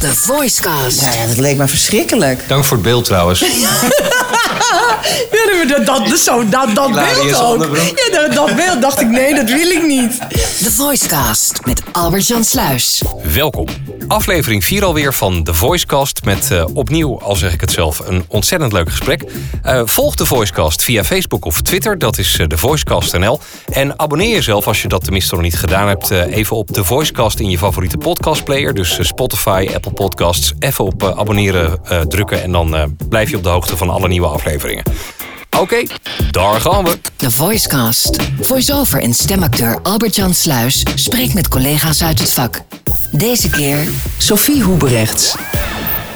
The Voicecast. Nou ja, dat leek me verschrikkelijk. Dank voor het beeld trouwens. Ja, dat, dat, dat, zo, dat, beeld ook. Ja, dat, dat beeld dacht ik, nee, dat wil ik niet. The Voicecast met Albert-Jan Sluis. Welkom. Aflevering 4 alweer van The Voicecast. Met eh, opnieuw, al zeg ik het zelf, een ontzettend leuk gesprek. Eh, volg de Voicecast via Facebook of Twitter. Dat is eh, de Voicecast NL. En abonneer jezelf, als je dat tenminste nog niet gedaan hebt... even op de Voicecast in je favoriete podcastplayer. Dus Spotify, Apple Podcasts. Even op abonneren drukken. En dan blijf je op de hoogte van alle nieuwe afleveringen. Oké, daar gaan we. The Voicecast. Voice-over en stemacteur Albert-Jan Sluis spreekt met collega's uit het vak. Deze keer Sophie Hoeberechts.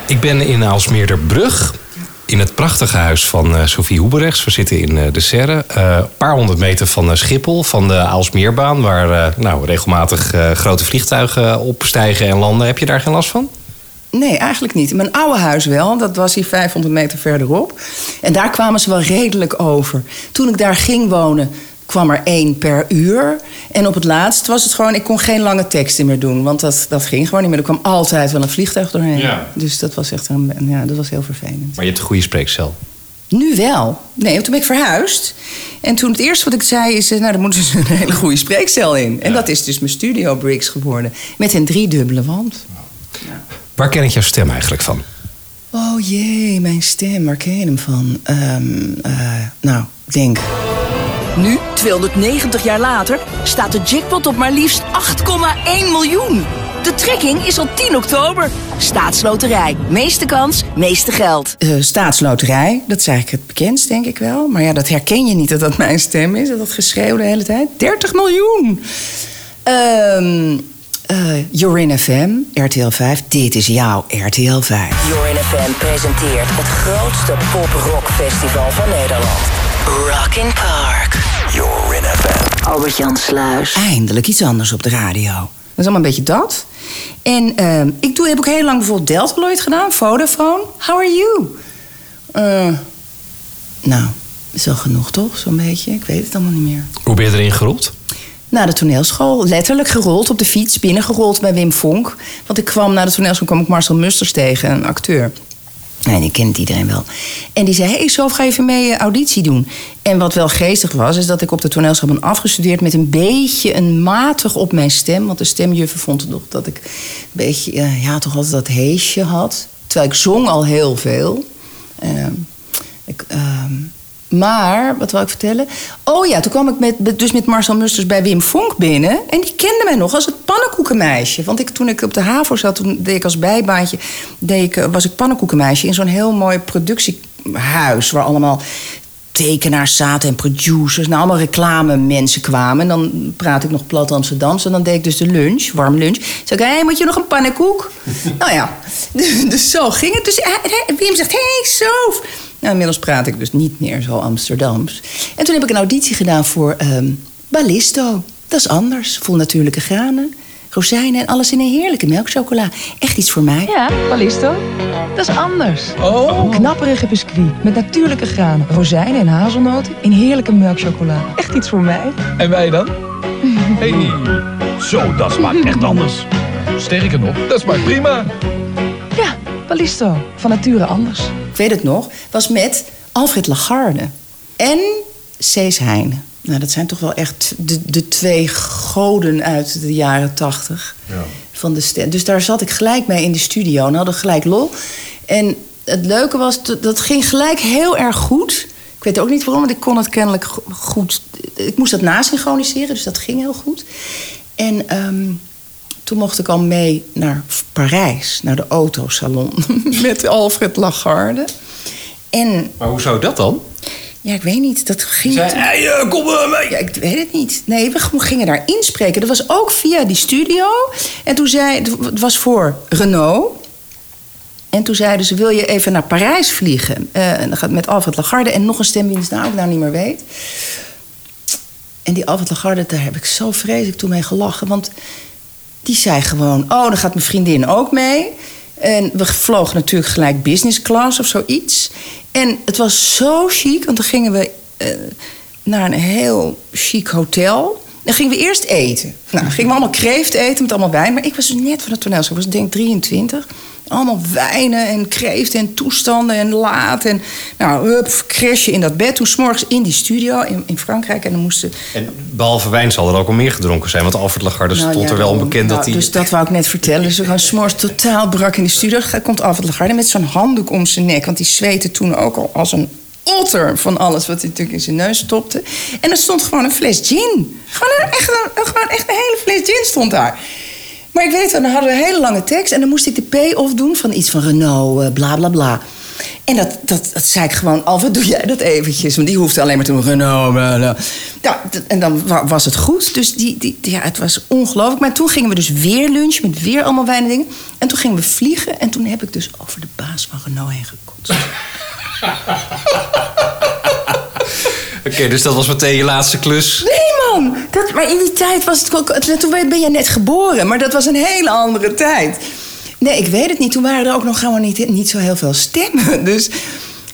Ik ben in Aalsmeerderbrug. In het prachtige huis van eh, Sophie Hoeberechts. We zitten in eh, de Serre. eh, Een paar honderd meter van Schiphol, van de Aalsmeerbaan. Waar eh, nou, regelmatig eh, grote vliegtuigen opstijgen en landen. Heb je daar geen last van? Nee, eigenlijk niet. In mijn oude huis wel. Dat was hier 500 meter verderop. En daar kwamen ze wel redelijk over. Toen ik daar ging wonen, kwam er één per uur. En op het laatst was het gewoon... Ik kon geen lange teksten meer doen. Want dat, dat ging gewoon niet meer. Er kwam altijd wel een vliegtuig doorheen. Ja. Dus dat was echt een, ja, dat was heel vervelend. Maar je hebt een goede spreekcel. Nu wel. Nee, want toen ben ik verhuisd. En toen het eerste wat ik zei is... eh, nou, daar moeten ze een hele goede spreekcel in. En dat is dus mijn studio Bricks geworden. Met een driedubbele wand. Waar ken ik jouw stem eigenlijk van? Oh jee, mijn stem, waar ken je hem van? Ehm, eh, nou, denk. Nu, 290 jaar later, staat de jackpot op maar liefst 8,1 miljoen. De trekking is op 10 oktober. Staatsloterij. Meeste kans, meeste geld. Eh, staatsloterij, dat is eigenlijk het bekendst, denk ik wel. Maar ja, dat herken je niet dat dat mijn stem is. Dat dat geschreeuw de hele tijd. 30 miljoen! Ehm eh Jorin FM, RTL 5. Dit is jouw RTL 5. Jorin FM presenteert het grootste pop-rock festival van Nederland. Rock in Park. Albert-Jan Sluis. Eindelijk iets anders op de radio. Dat is allemaal een beetje dat. En ehm, ik doe, heb ook heel lang bijvoorbeeld Deltaloid gedaan, Vodafone. How are you? Eh, nou, is wel genoeg toch, zo'n beetje? Ik weet het allemaal niet meer. Hoe ben je erin gerold? Na de toneelschool, letterlijk gerold op de fiets, binnengerold bij Wim Vonk. Want ik kwam na de toneelschool kwam ik Marcel Musters tegen, een acteur. Nee, die kent iedereen wel. En die zei, hey, Sof, ga even mee eh, auditie doen. En wat wel geestig was, is dat ik op de toneelschool ben afgestudeerd... met een beetje een matig op mijn stem. Want de stemjuffer vond nog dat ik een beetje, eh, ja, toch altijd dat heesje had. Terwijl ik zong al heel veel. Ehm, ik, ehm, maar, wat wil ik vertellen? Oh ja, toen kwam ik met, dus met Marcel Musters bij Wim Vonk binnen. En die kende mij nog als het pannenkoekenmeisje. Want ik, toen ik op de HAVO zat, toen deed ik als bijbaantje... Deed ik, eh, was ik pannenkoekenmeisje in zo'n heel mooi productiehuis... waar allemaal tekenaars zaten en producers. Nou, allemaal reclamemensen kwamen. En dan praat ik nog plat Amsterdams. En dan deed ik dus de lunch, warm lunch. Zeg ik, hé, moet je nog een pannenkoek? nou ja, dus zo ging het. Dus Wim zegt, hé, hey, Sof. Nou, inmiddels praat ik dus niet meer zo Amsterdams. En toen heb ik een auditie gedaan voor ehm Ballisto. Dat is anders. Vol natuurlijke granen, rozijnen en alles in een heerlijke melkchocola. Echt iets voor mij. Ja, Ballisto. Dat is anders. Oh. Knapperige biscuit met natuurlijke granen, rozijnen en hazelnoten in heerlijke melkchocola. Echt iets voor mij. En wij dan? Hey, zo, dat smaakt echt anders. Sterker nog, dat smaakt prima. Ja, Ballisto. Van nature anders. ik weet het nog, was met Alfred Lagarde en Cees Heijnen. Nou, dat zijn toch wel echt de, de twee goden uit de jaren tachtig. Van de stem. Dus daar zat ik gelijk mee in de studio en hadden gelijk lol. En het leuke was, dat, ging gelijk heel erg goed. Ik weet ook niet waarom, want ik kon het kennelijk go- goed... Ik moest dat nasynchroniseren, dus dat ging heel goed. En ehm, toen mocht ik al mee naar Parijs, naar de autosalon... met Alfred Lagarde. En Maar hoe zou dat dan? Ja, ik weet niet, dat ging... Hey, eh, kom mee. ja, ik weet het niet. Nee, we gingen daar inspreken. Dat was ook via die studio. En toen zei... Het was voor Renault. En toen zeiden ze, wil je even naar Parijs vliegen? Eh, en dan gaat met Alfred Lagarde en nog een stem die nou ik nou niet meer weet. En die Alfred Lagarde, daar heb ik zo vreselijk toen mee gelachen. Want die zei gewoon, oh, dan gaat mijn vriendin ook mee. En we vlogen natuurlijk gelijk business class of zoiets. En het was zo chic, want dan gingen we eh, naar een heel chic hotel. Dan gingen we eerst eten. Nou, gingen we allemaal kreeft eten met allemaal wijn. Maar ik was dus net van het toneelschool. Ik was denk ik 23. Allemaal wijnen en kreeften en toestanden en laat. En nou, hup, crashje in dat bed. Toen s'morgens in die studio in, in Frankrijk. En dan moesten... En behalve wijn zal er ook al meer gedronken zijn. Want Alfred Lagarde Nou, stond ja, er wel onbekend dat Nou, hij... Dus dat wou ik net vertellen. Dus we gaan s'morgens totaal brak in de studio. Dan komt Alfred Lagarde met zo'n handdoek om zijn nek. Want die zweette toen ook al als een otter van alles wat hij natuurlijk in zijn neus stopte. En er stond gewoon een fles gin. Gewoon echt, een, gewoon echt een hele fles gin stond daar. Maar ik weet wel, dan hadden we een hele lange tekst... en dan moest ik de P-off doen van iets van Renault, eh, bla bla bla. En dat, dat, dat zei ik gewoon, Alfred, doe jij dat eventjes? Want die hoefde alleen maar te Renault, bla en dan wa- was het goed. Dus die, die, ja, het was ongelooflijk. Maar toen gingen we dus weer lunchen met weer allemaal wijn en dingen. En toen gingen we vliegen. En toen heb ik dus over de baas van Renault heen gekotst. Dus dat was meteen je laatste klus. Nee, man! Dat, maar in die tijd was het ook... Toen ben je net geboren, maar dat was een hele andere tijd. Nee, ik weet het niet. Toen waren er ook nog gewoon niet, niet zo heel veel stemmen. Dus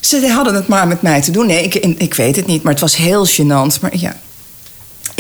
ze hadden het maar met mij te doen. Nee, ik, ik weet het niet, maar het was heel gênant. Maar ja,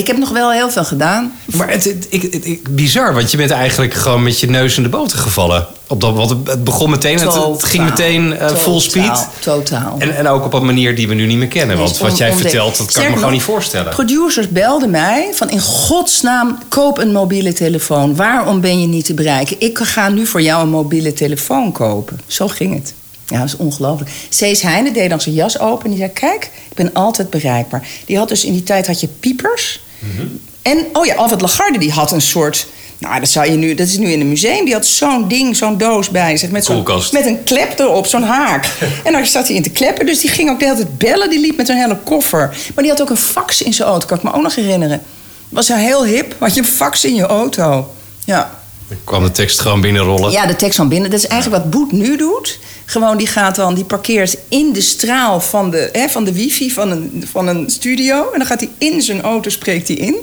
ik heb nog wel heel veel gedaan. Maar het, het, ik, het- ik- bizar, want je bent eigenlijk gewoon met je neus in de boter gevallen. Op dat, want het- begon meteen, het, het ging meteen eh, full speed. Totaal, Totaal. En, en ook op een manier die we nu niet meer kennen. Want wat jij vertelt, dat kan ik me gewoon niet voorstellen. Producers belden mij van in godsnaam koop een mobiele telefoon. Waarom ben je niet te bereiken? Ik ga nu voor jou een mobiele telefoon kopen. Zo ging het. Ja, dat is ongelooflijk. Cees Heijnen deed dan zijn jas open en die zei... kijk, ik ben altijd bereikbaar. Die had dus in die tijd had je piepers. En, oh ja, Alfred Lagarde die had een soort... Nou, dat, zou je nu, dat is nu in een museum. Die had zo'n ding, zo'n doos bij zich. Met, met een klep erop, zo'n haak. en daar zat hij in te kleppen. Dus die ging ook de hele tijd bellen. Die liep met zo'n hele koffer. Maar die had ook een fax in zijn auto. Kan ik me ook nog herinneren. Was hij heel hip. Had je een fax in je auto. Ja. Dan kwam de tekst gewoon binnenrollen. Ja, de tekst van binnen. Dat is eigenlijk wat Boet nu doet. Gewoon, die gaat dan, die parkeert in de straal van de, hè, van de wifi van een, van een studio. En dan gaat hij in zijn auto, spreekt hij in.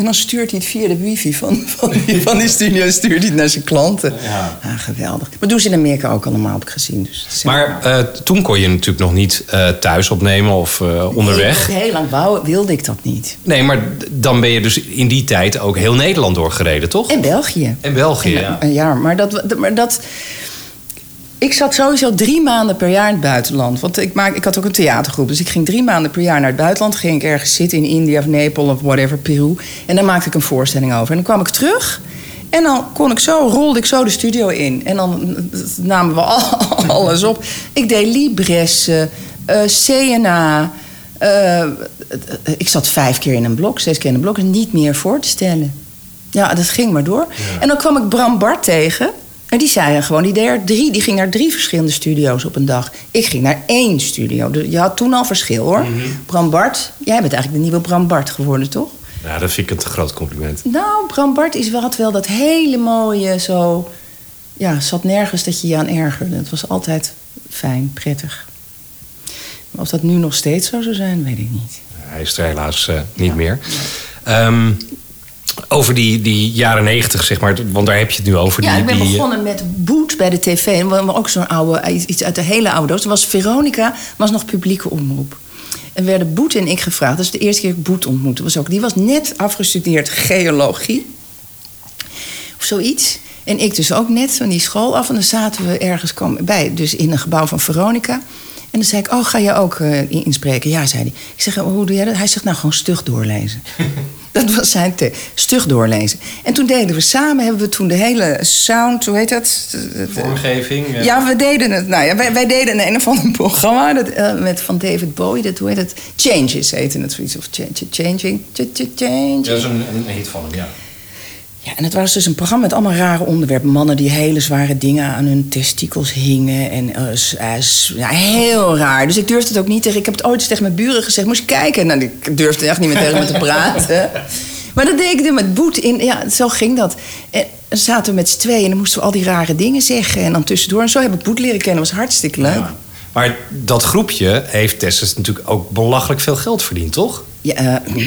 En dan stuurt hij het via de wifi van, van, die, van die studio stuurt hij het naar zijn klanten. Ja. Ah, geweldig. Maar doen ze in Amerika ook allemaal, heb ik gezien. Dus Maar eh, toen kon je natuurlijk nog niet eh, thuis opnemen of eh, onderweg. Nee, heel lang wou, wilde ik dat niet. Nee, maar dan ben je dus in die tijd ook heel Nederland doorgereden, toch? En België. En België, ja. Een jaar. Maar dat, maar dat. Ik zat sowieso drie maanden per jaar in het buitenland. Want ik, maak, ik had ook een theatergroep. Dus ik ging drie maanden per jaar naar het buitenland. Ging ik ergens zitten in India of Nepal of whatever, Peru. En dan maakte ik een voorstelling over. En dan kwam ik terug. En dan kon ik zo, rolde ik zo de studio in. En dan namen we al- alles op. Ik deed Libressen, eh, CNA. eh, ik zat vijf keer in een blok, zes keer in een blok. Niet meer voor te stellen. Ja, dat ging maar door. En dan kwam ik Bram Bart tegen. En die zei gewoon, die, deed drie, die ging naar drie verschillende studio's op een dag. Ik ging naar één studio. Je had toen al verschil hoor. Bram Bart, jij bent eigenlijk de nieuwe Bram Bart geworden, toch? Ja, dat vind ik een te groot compliment. Nou, Bram Bart is wel, had wel dat hele mooie zo... Ja, zat nergens dat je je aan ergerde. Het was altijd fijn, prettig. Maar of dat nu nog steeds zo zou zijn, weet ik niet. Hij is er helaas eh, niet meer. Ehm, over die, die jaren negentig, zeg maar, want daar heb je het nu over. Ja, die, ik ben die, eh, begonnen met Boet bij de tv. En we hadden ook zo'n oude, iets uit de hele oude doos. Was Veronica, was nog publieke omroep. En werden Boet en ik gevraagd. Dat is de eerste keer dat ik Boet ontmoette. Was ook, die was net afgestudeerd geologie. Of zoiets. En ik dus ook net van die school af. En dan zaten we ergens kwam bij, dus in een gebouw van Veronica. En dan zei ik, oh, ga je ook eh, inspreken? Ja, zei hij. Ik zeg, hoe doe jij dat? Hij zegt, nou, gewoon stug doorlezen. dat was zijn te stug doorlezen. En toen deden we samen, hebben we toen de hele sound, hoe heet dat? Vormgeving. eh, Ja, we deden het. Nou ja, wij, wij deden een, een of ander programma dat, eh, met, van David Bowie. Dat, hoe heet het? Changes heette het zoiets. Of changing. Ch- ch- changing. Dat is een, een hit van hem, ja. Ja, en het was dus een programma met allemaal rare onderwerpen. Mannen die hele zware dingen aan hun testikels hingen. En s- ja, heel raar. Dus ik durfde het ook niet tegen... Ik heb het ooit eens tegen mijn buren gezegd. Moest je kijken? Nou, ik durfde echt niet meer tegen me te praten. Maar dat deed ik met Boet in. Ja, zo ging dat. En dan zaten we met z'n tweeën en dan moesten we al die rare dingen zeggen. En dan tussendoor. En zo heb ik Boet leren kennen. Dat was hartstikke leuk. Ja. Maar dat groepje heeft Tessus natuurlijk ook belachelijk veel geld verdiend, toch? Ja, eh,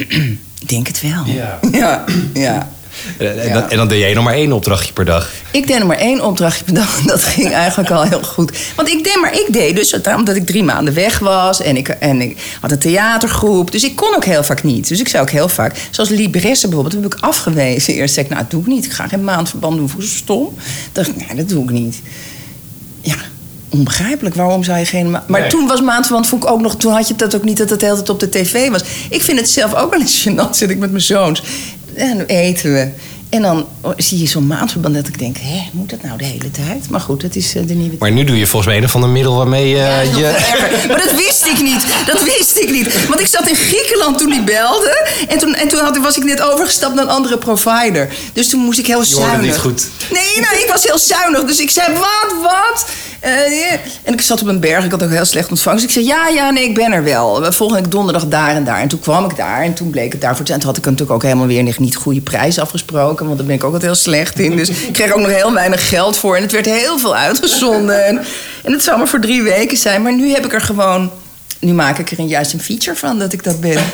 ik denk het wel. Ja. ja, ja. En, dan, en dan deed jij nog maar één opdrachtje per dag. Ik deed nog maar één opdrachtje per dag. Dat ging eigenlijk al heel goed. Want ik deed, maar ik deed dus, omdat ik drie maanden weg was. En ik, en ik had een theatergroep. Dus ik kon ook heel vaak niet. Dus ik zei ook heel vaak, zoals Libresse bijvoorbeeld, heb ik afgewezen. Eerst zei ik, nou, dat doe ik niet. Ik ga geen maandverband doen. Voor stom. dacht ik, nee, dat doe ik niet. Ja, onbegrijpelijk. Waarom zou je geen... ma- Maar Nee. toen was maandverband, vond ik ook nog... Toen had je dat ook niet dat het de hele tijd op de tv was. Ik vind het zelf ook wel eens gênant. Zit ik met mijn zoons. En dan eten we. En dan zie je zo'n maandverband dat ik denk... Hé, moet dat nou de hele tijd? Maar goed, dat is eh, de nieuwe Maar nu doe je volgens mij een of ander middel waarmee je... ja, nog je... erger. Maar dat wist ik niet. Dat wist ik niet. Want ik zat in Griekenland toen die belde. En toen, en toen had, was ik net overgestapt naar een andere provider. Dus toen moest ik heel hoorde zuinig. niet goed. Nee, nou, ik was heel zuinig. Dus ik zei, wat, wat? Eh, en ik zat op een berg. Ik had ook heel slecht ontvangst. Ik zei, ja, ja, nee, ik ben er wel. Volgende donderdag daar en daar. En toen kwam ik daar. En toen bleek het daarvoor zijn. Toen had ik natuurlijk ook helemaal weer niet- niet goede prijs afgesproken. Want daar ben ik ook altijd heel slecht in. Dus ik kreeg ook nog heel weinig geld voor. En het werd heel veel uitgezonden. En, en het zou maar voor drie weken zijn. Maar nu heb ik er gewoon... Nu maak ik er een, juist een feature van dat ik dat ben.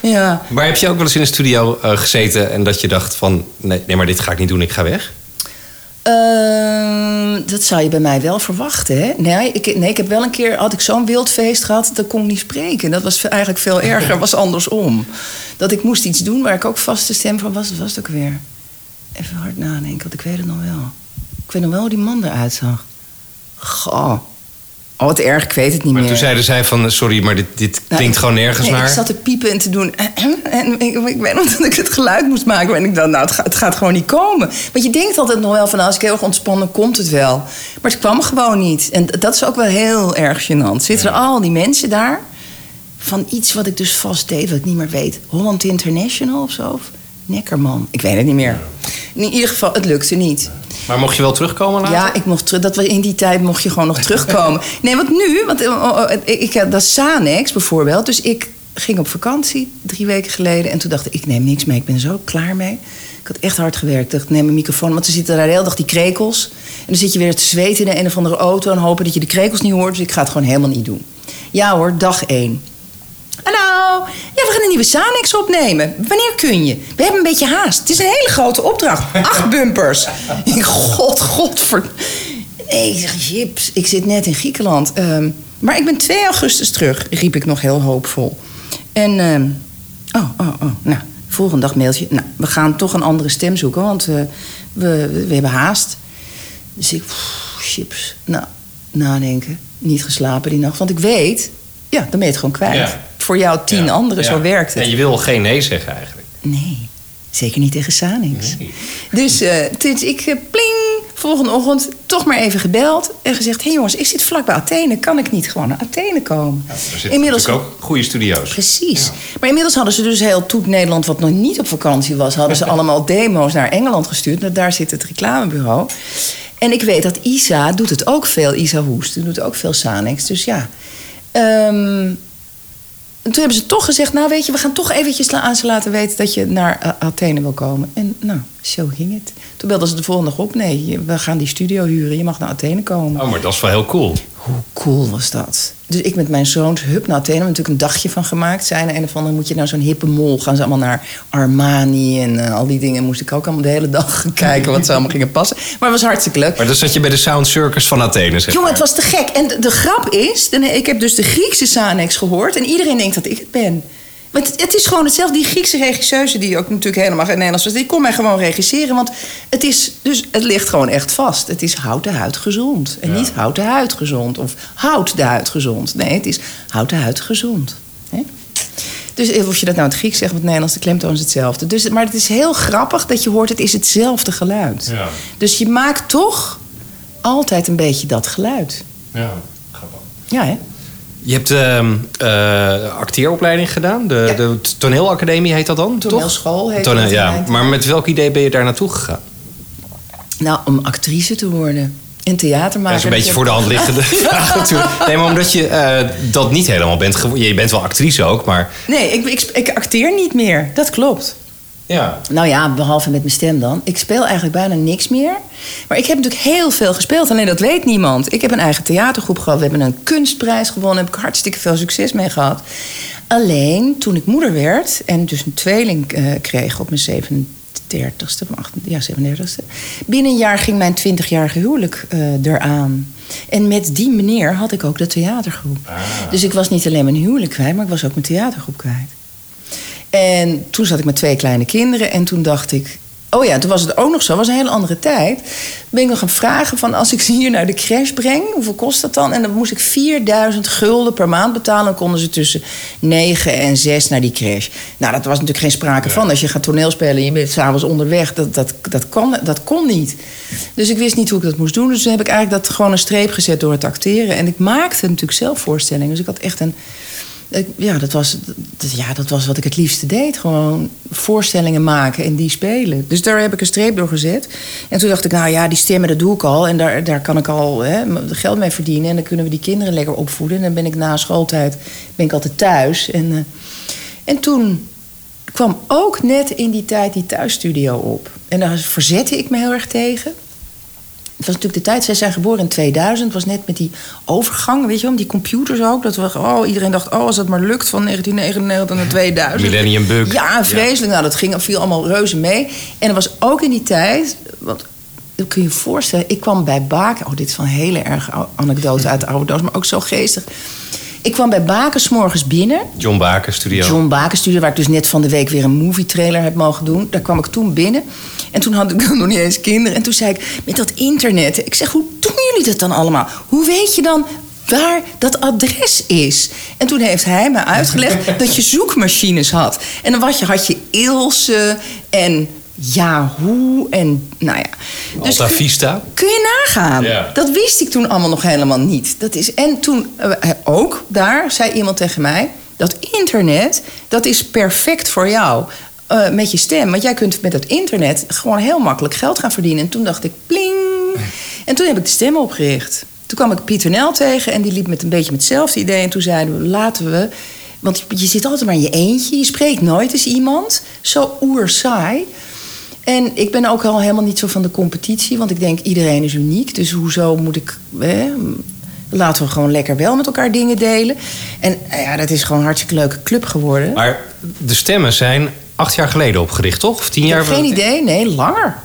ja. Maar heb je ook wel eens in een studio eh, gezeten en dat je dacht van... Nee, nee, maar dit ga ik niet doen, ik ga weg? Ehm, dat zou je bij mij wel verwachten, hè? Nee ik, nee, ik heb wel een keer... had ik zo'n wild feest gehad, dat kon ik niet spreken. Dat was eigenlijk veel erger, was andersom. Dat ik moest iets doen waar ik ook vaste stem van was. Was het ook weer? Even hard nadenken, want ik weet het nog wel. Ik weet nog wel hoe die man eruit zag. Goh. Oh, wat erg, ik weet het niet Maar meer. toen zeiden zij van, sorry, maar dit, dit Nou, klinkt ik- gewoon nergens nee, naar. Ik zat te piepen en te doen. En ik, ik weet nog dat ik het geluid moest maken. En ik dacht, nou, het gaat, het gaat gewoon niet komen. Want je denkt altijd nog wel van, als ik heel erg ontspannen, komt het wel. Maar het kwam gewoon niet. En dat is ook wel heel erg gênant. Zitten er al die mensen daar van iets wat ik dus vast deed, wat ik niet meer weet. Holland International of zo? Of Neckerman? Ik weet het niet meer. In ieder geval, het lukte niet. Maar mocht je wel terugkomen later? Ja, ik mocht terug. Dat was in die tijd mocht je gewoon nog terugkomen. Nee, want nu, want eh, oh, oh, ik, had dat Sanex bijvoorbeeld. Dus ik ging op vakantie drie weken geleden. En toen dacht ik, ik neem niks mee. Ik ben zo klaar mee. Ik had echt hard gewerkt. Ik dacht, neem een microfoon. Want ze zitten daar de hele dag die krekels. En dan zit je weer te zweten in een of andere auto. En hopen dat je de krekels niet hoort. Dus ik ga het gewoon helemaal niet doen. Ja hoor, dag één. Hallo, ja, we gaan een nieuwe Sanex opnemen. Wanneer kun je? We hebben een beetje haast. Het is een hele grote opdracht. Acht bumpers. God, god. Ver... Nee, ik zeg, chips. Ik zit net in Griekenland. Ehm, maar ik ben 2 augustus terug, riep ik nog heel hoopvol. En, ehm, oh, oh, oh. Nou, volgende dag mailtje. Nou, we gaan toch een andere stem zoeken, want eh, we, we hebben haast. Dus ik, pff, chips. Nou, nadenken. Niet geslapen die nacht. Want ik weet, ja, dan ben je het gewoon kwijt. Ja. Voor jou tien Ja. anderen, Ja. zo werkt het. En je wil geen nee zeggen eigenlijk. Nee, zeker niet tegen Sanix. Dus, dus ik, eh, pling, volgende ochtend toch maar even gebeld. En gezegd, hé hey jongens, ik zit vlak bij Athene. Kan ik niet gewoon naar Athene komen? Er zitten natuurlijk ook goede studio's. Precies. Maar inmiddels hadden ze dus heel Toet Nederland, wat nog niet op vakantie was, hadden ze allemaal demo's naar Engeland gestuurd. Nou, daar zit het reclamebureau. En ik weet dat Isa doet het ook veel. Isa Hoest die doet ook veel Sanex. Dus ja. Ehm, en toen hebben ze toch gezegd, nou weet je, we gaan toch eventjes aan ze laten weten dat je naar eh, Athene wil komen. En nou, zo ging het. Toen belden ze de volgende dag op, nee, we gaan die studio huren, je mag naar Athene komen. Oh, maar dat is wel heel cool. Hoe cool was dat? Dus ik met mijn zoons, hup naar Athene, hebben we natuurlijk een dagje van gemaakt. Zijn een of andere, moet je naar zo'n hippe mol, gaan ze allemaal naar Armani en eh, al die dingen. Moest ik ook allemaal de hele dag kijken wat ze allemaal gingen passen. Maar het was hartstikke leuk. Maar dan zat je bij de Sound Circus van Athene, zeg Jongen, maar. het was te gek. En de, de grap is, ik heb dus de Griekse Sanex gehoord... en iedereen denkt dat ik het ben. Want het, het is gewoon hetzelfde. Die Griekse regisseuse, die ook natuurlijk helemaal geen Nederlands was... die kon mij gewoon regisseren. Want het, is, dus, het ligt gewoon echt vast. Het is houd de huid gezond. En niet houd de huid gezond. Of houd de huid gezond. Nee, het is houd de huid gezond. Dus of je dat nou in het Grieks zegt of het Nederlands, de klemtoon is hetzelfde. Dus, maar het is heel grappig dat je hoort, het is hetzelfde geluid. Ja. Dus je maakt toch altijd een beetje dat geluid. Ja, grappig. Ja, hè? Je hebt ehm eh, acteeropleiding gedaan. De, Ja. de toneelacademie heet dat dan, toch? Toneelschool heet Toneel- dat ja. Maar met welk idee ben je daar naartoe gegaan? Nou, om actrice te worden. En theater maken. Dat is een beetje voor de hand liggende vraag natuurlijk. Nee, maar omdat je eh, dat niet helemaal bent geworden. Je bent wel actrice ook, maar... Nee, ik, ik, ik acteer niet meer. Dat klopt. Ja. Nou ja, behalve met mijn stem dan. Ik speel eigenlijk bijna niks meer. Maar ik heb natuurlijk heel veel gespeeld. Alleen dat weet niemand. Ik heb een eigen theatergroep gehad. We hebben een kunstprijs gewonnen. Daar heb ik hartstikke veel succes mee gehad. Alleen toen ik moeder werd en dus een tweeling eh, kreeg op mijn 37ste, of acht- ja, 37ste. Binnen een jaar ging mijn 20-jarige huwelijk eh, eraan. En met die meneer had ik ook de theatergroep. Dus ik was niet alleen mijn huwelijk kwijt, maar ik was ook mijn theatergroep kwijt. En toen zat ik met twee kleine kinderen en toen dacht ik... Oh ja, toen was het ook nog zo, was een hele andere tijd. Ben ik nog gaan vragen van als ik ze hier naar de crash breng, hoeveel kost dat dan? En dan moest ik 4000 gulden per maand betalen. Dan konden ze tussen 9 en 6 naar die crash. Nou, dat was natuurlijk geen sprake van. Als je gaat toneelspelen en je bent s'avonds onderweg, dat, dat, dat, kon, dat kon niet. Dus ik wist niet hoe ik dat moest doen. Dus toen heb ik eigenlijk dat gewoon een streep gezet door het acteren. En ik maakte natuurlijk zelf voorstellingen. Dus ik had echt een Ja dat, was, ja, dat was wat ik het liefste deed. Gewoon voorstellingen maken en die spelen. Dus daar heb ik een streep door gezet. En toen dacht ik, nou ja, die stemmen, dat doe ik al. En daar, daar kan ik al hè, geld mee verdienen. En dan kunnen we die kinderen lekker opvoeden. En dan ben ik na schooltijd ben ik altijd thuis. En, eh, en toen kwam ook net in die tijd die thuisstudio op. En daar verzette ik me heel erg tegen. Het was natuurlijk de tijd, zij zijn geboren in 2000. Het was net met die overgang, weet je wel, die computers ook. Dat we, oh, iedereen dacht, oh, als het maar lukt van 1999 naar 2000. Millennium Bug. Ja, vreselijk. Nou, dat ging, viel allemaal reuze mee. En er was ook in die tijd, want dat kun je je voorstellen, ik kwam bij Baken. Oh, dit is van een hele erge ou- anekdote uit de oude doos, maar ook zo geestig. Ik kwam bij Baken 's morgens binnen. John Baker Studio. John Baken Studio, waar ik dus net van de week weer een movie trailer heb mogen doen. Daar kwam ik toen binnen. En toen had ik nog niet eens kinderen. En toen zei ik, met dat internet. Ik zeg, hoe doen jullie dat dan allemaal? Hoe weet je dan waar dat adres is? En toen heeft hij me uitgelegd dat je zoekmachines had. En dan had je, had je Ilse en Yahoo en nou ja. Alta kun- Vista. Kun je nagaan? Ja. Dat wist ik toen allemaal nog helemaal niet. Dat is, en toen eh, ook daar zei iemand tegen mij: dat internet dat is perfect voor jou. eh, met je stem. Want jij kunt met het internet gewoon heel makkelijk geld gaan verdienen. En toen dacht ik, pling. En toen heb ik de stem opgericht. Toen kwam ik Pieter Nel tegen en die liep met een beetje met hetzelfde idee. En toen zeiden we, laten we... Want je zit altijd maar in je eentje. Je spreekt nooit eens iemand. Zo oerzaai. En ik ben ook al helemaal niet zo van de competitie. Want ik denk, iedereen is uniek. Dus hoezo moet ik... Hè, laten we gewoon lekker wel met elkaar dingen delen. En eh, ja, dat is gewoon een hartstikke leuke club geworden. Maar de stemmen zijn acht jaar geleden opgericht, toch? Of tien ik jaar? heb geen idee. Nee, langer.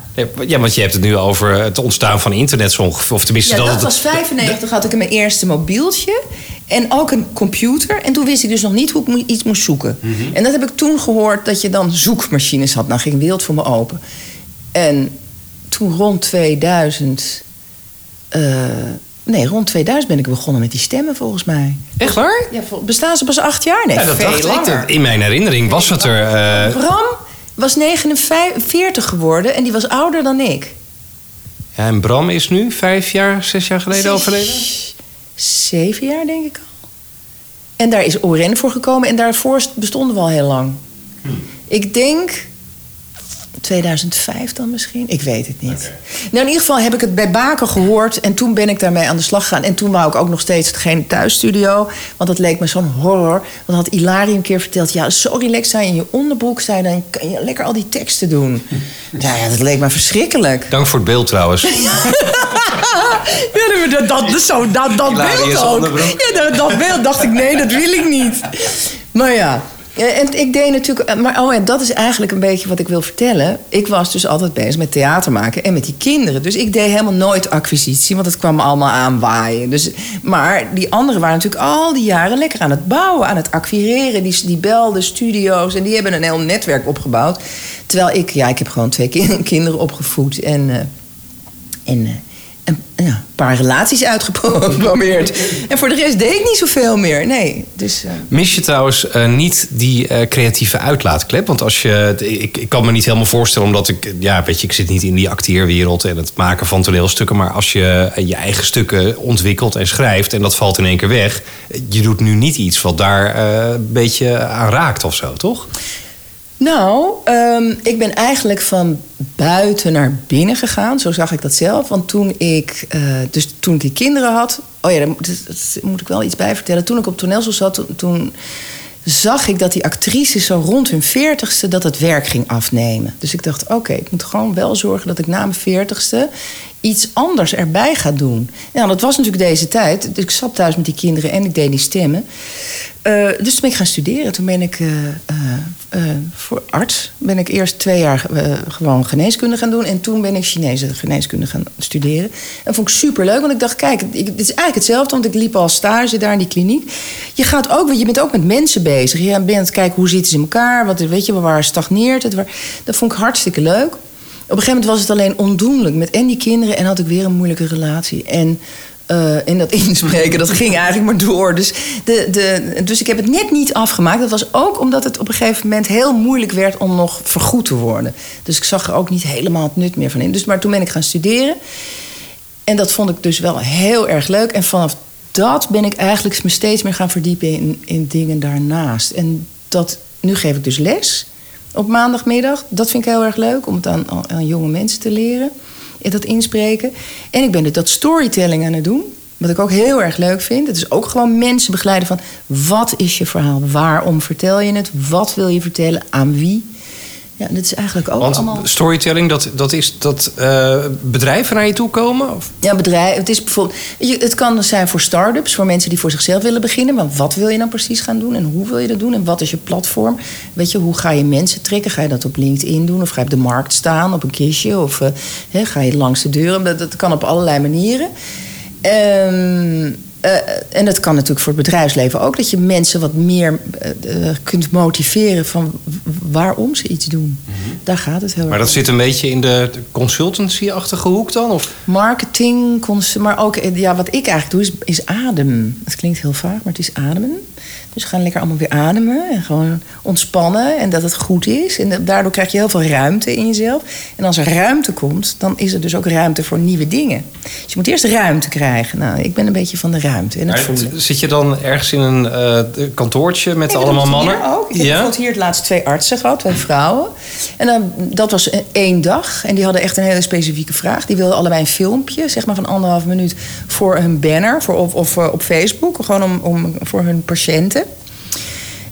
Ja, want je hebt het nu over het ontstaan van internet zo ongeveer. Of tenminste, Ja, dat, dat was 95, had ik mijn eerste mobieltje. En ook een computer. En toen wist ik dus nog niet hoe ik iets moest zoeken. Mhm. En dat heb ik toen gehoord, dat je dan zoekmachines had. Nou, ging de wereld voor me open. En toen rond 2000... eh, nee, rond 2000 ben ik begonnen met die stemmen, volgens mij. Echt waar? Ja, bestaan ze pas acht jaar? Nee, Ja, dat veel dacht ik. langer. In mijn herinnering was het er. eh, Bram was 49 geworden en die was ouder dan ik. ja, en Bram is nu vijf jaar, zes jaar geleden overleden. Zeven jaar, denk ik al. En daar is Oren voor gekomen en daarvoor bestonden we al heel lang. Ik denk 2005 dan misschien? Ik weet het niet. Nou, in ieder geval heb ik het bij Baken gehoord en toen ben ik daarmee aan de slag gegaan. En toen wou ik ook nog steeds geen thuisstudio, want dat leek me zo'n horror. Want had Ilari een keer verteld, ja, zo relaxed zijn in je onderbroek zijn, dan kan je lekker al die teksten doen. Ja, ja dat leek me verschrikkelijk. Dank voor het beeld trouwens. Ja, dat, dat, zo, dat, dat beeld ook. Ja, dat, dat beeld dacht ik, nee, dat wil ik niet. Maar ja. En ik deed natuurlijk... Maar oh, en dat is eigenlijk een beetje wat ik wil vertellen. Ik was dus altijd bezig met theater maken en met die kinderen. Dus ik deed helemaal nooit acquisitie, want het kwam me allemaal aanwaaien. Dus, maar die anderen waren natuurlijk al die jaren lekker aan het bouwen, aan het acquireren. Die, die belden studio's en die hebben een heel netwerk opgebouwd. Terwijl ik, ja, ik heb gewoon twee kin- kinderen opgevoed en... eh, en, eh, en ja, een paar relaties uitgeprobeerd. en voor de rest deed ik niet zoveel meer. Nee, dus... eh, Mis je trouwens eh, niet die eh, creatieve uitlaatklep? Want als je, ik, ik kan me niet helemaal voorstellen, omdat ik, ja, weet je, ik zit niet in die acteerwereld en het maken van toneelstukken. Maar als je je eigen stukken ontwikkelt en schrijft en dat valt in één keer weg, je doet nu niet iets wat daar een beetje aan raakt of zo, toch? Nou, ehm, ik ben eigenlijk van buiten naar binnen gegaan. Zo zag ik dat zelf. Want toen ik, eh, dus toen ik die kinderen had... Oh ja, daar moet, ik wel iets bij vertellen. Toen ik op toneelschool zat, toen, zag ik dat die actrices zo rond hun veertigste... dat het werk ging afnemen. Dus ik dacht, oké, ik moet gewoon wel zorgen dat ik na mijn veertigste... iets anders erbij gaat doen. Ja, dat was natuurlijk deze tijd. Dus ik zat thuis met die kinderen en ik deed die stemmen. Uh, dus toen ben ik gaan studeren. Toen ben ik uh, uh, voor arts. Ben ik eerst twee jaar gewoon geneeskunde gaan doen. En toen ben ik Chinese geneeskunde gaan studeren. En vond ik super leuk. Want ik dacht, kijk, ik, het is eigenlijk hetzelfde. Want ik liep al stage daar in die kliniek. Je gaat ook, je bent ook met mensen bezig. Je bent aan het kijken hoe zitten ze in elkaar. Wat, weet je, waar stagneert het. Dat vond ik hartstikke leuk. Op een gegeven moment was het alleen ondoenlijk met en die kinderen. En had ik weer een moeilijke relatie. En uh, en dat inspreken, dat ging eigenlijk maar door. Dus, de, de, dus ik heb het net niet afgemaakt. Dat was ook omdat het op een gegeven moment heel moeilijk werd om nog vergoed te worden. Dus ik zag er ook niet helemaal het nut meer van in. Dus, maar toen ben ik gaan studeren. En dat vond ik dus wel heel erg leuk. En vanaf dat ben ik eigenlijk me steeds meer gaan verdiepen in, in dingen daarnaast. En dat, nu geef ik dus les op maandagmiddag. Dat vind ik heel erg leuk om het aan, aan jonge mensen te leren dat inspreken. En ik ben dus dat storytelling aan het doen. Wat ik ook heel erg leuk vind. Het is ook gewoon mensen begeleiden van... wat is je verhaal? Waarom vertel je het? Wat wil je vertellen? Aan wie? Ja, dat is eigenlijk ook Want allemaal... storytelling, dat, dat is dat uh, bedrijven naar je toe komen? Of? Ja, bedrijven. Het, is bijvoorbeeld, het kan zijn voor start-ups, voor mensen die voor zichzelf willen beginnen. Maar wat wil je dan precies gaan doen en hoe wil je dat doen en wat is je platform? Weet je, hoe ga je mensen trekken? Ga je dat op LinkedIn doen of ga je op de markt staan op een kistje? Of uh, ga je langs de deuren? Dat, dat kan op allerlei manieren. Um, uh, en dat kan natuurlijk voor het bedrijfsleven ook. Dat je mensen wat meer uh, kunt motiveren van waarom ze iets doen. Mm -hmm. Daar gaat het heel erg Maar dat zit een beetje in de consultancy-achtige hoek dan? Of? Marketing, maar ook ja, wat ik eigenlijk doe is, is adem. Het klinkt heel vaag, maar het is ademen. Dus gaan lekker allemaal weer ademen en gewoon ontspannen en dat het goed is. En daardoor krijg je heel veel ruimte in jezelf. En als er ruimte komt, dan is er dus ook ruimte voor nieuwe dingen. Dus je moet eerst ruimte krijgen. Nou, ik ben een beetje van de ruimte en het voelen. Zit je dan ergens in een uh, kantoortje met allemaal mannen? Ook. Ik ja? heb hier het laatst twee artsen gehad, twee vrouwen. En dan, dat was één dag. En die hadden echt een hele specifieke vraag. Die wilden allebei een filmpje, zeg maar van anderhalf minuut, voor hun banner voor, of, of op Facebook. Gewoon om, om, voor hun patiënten.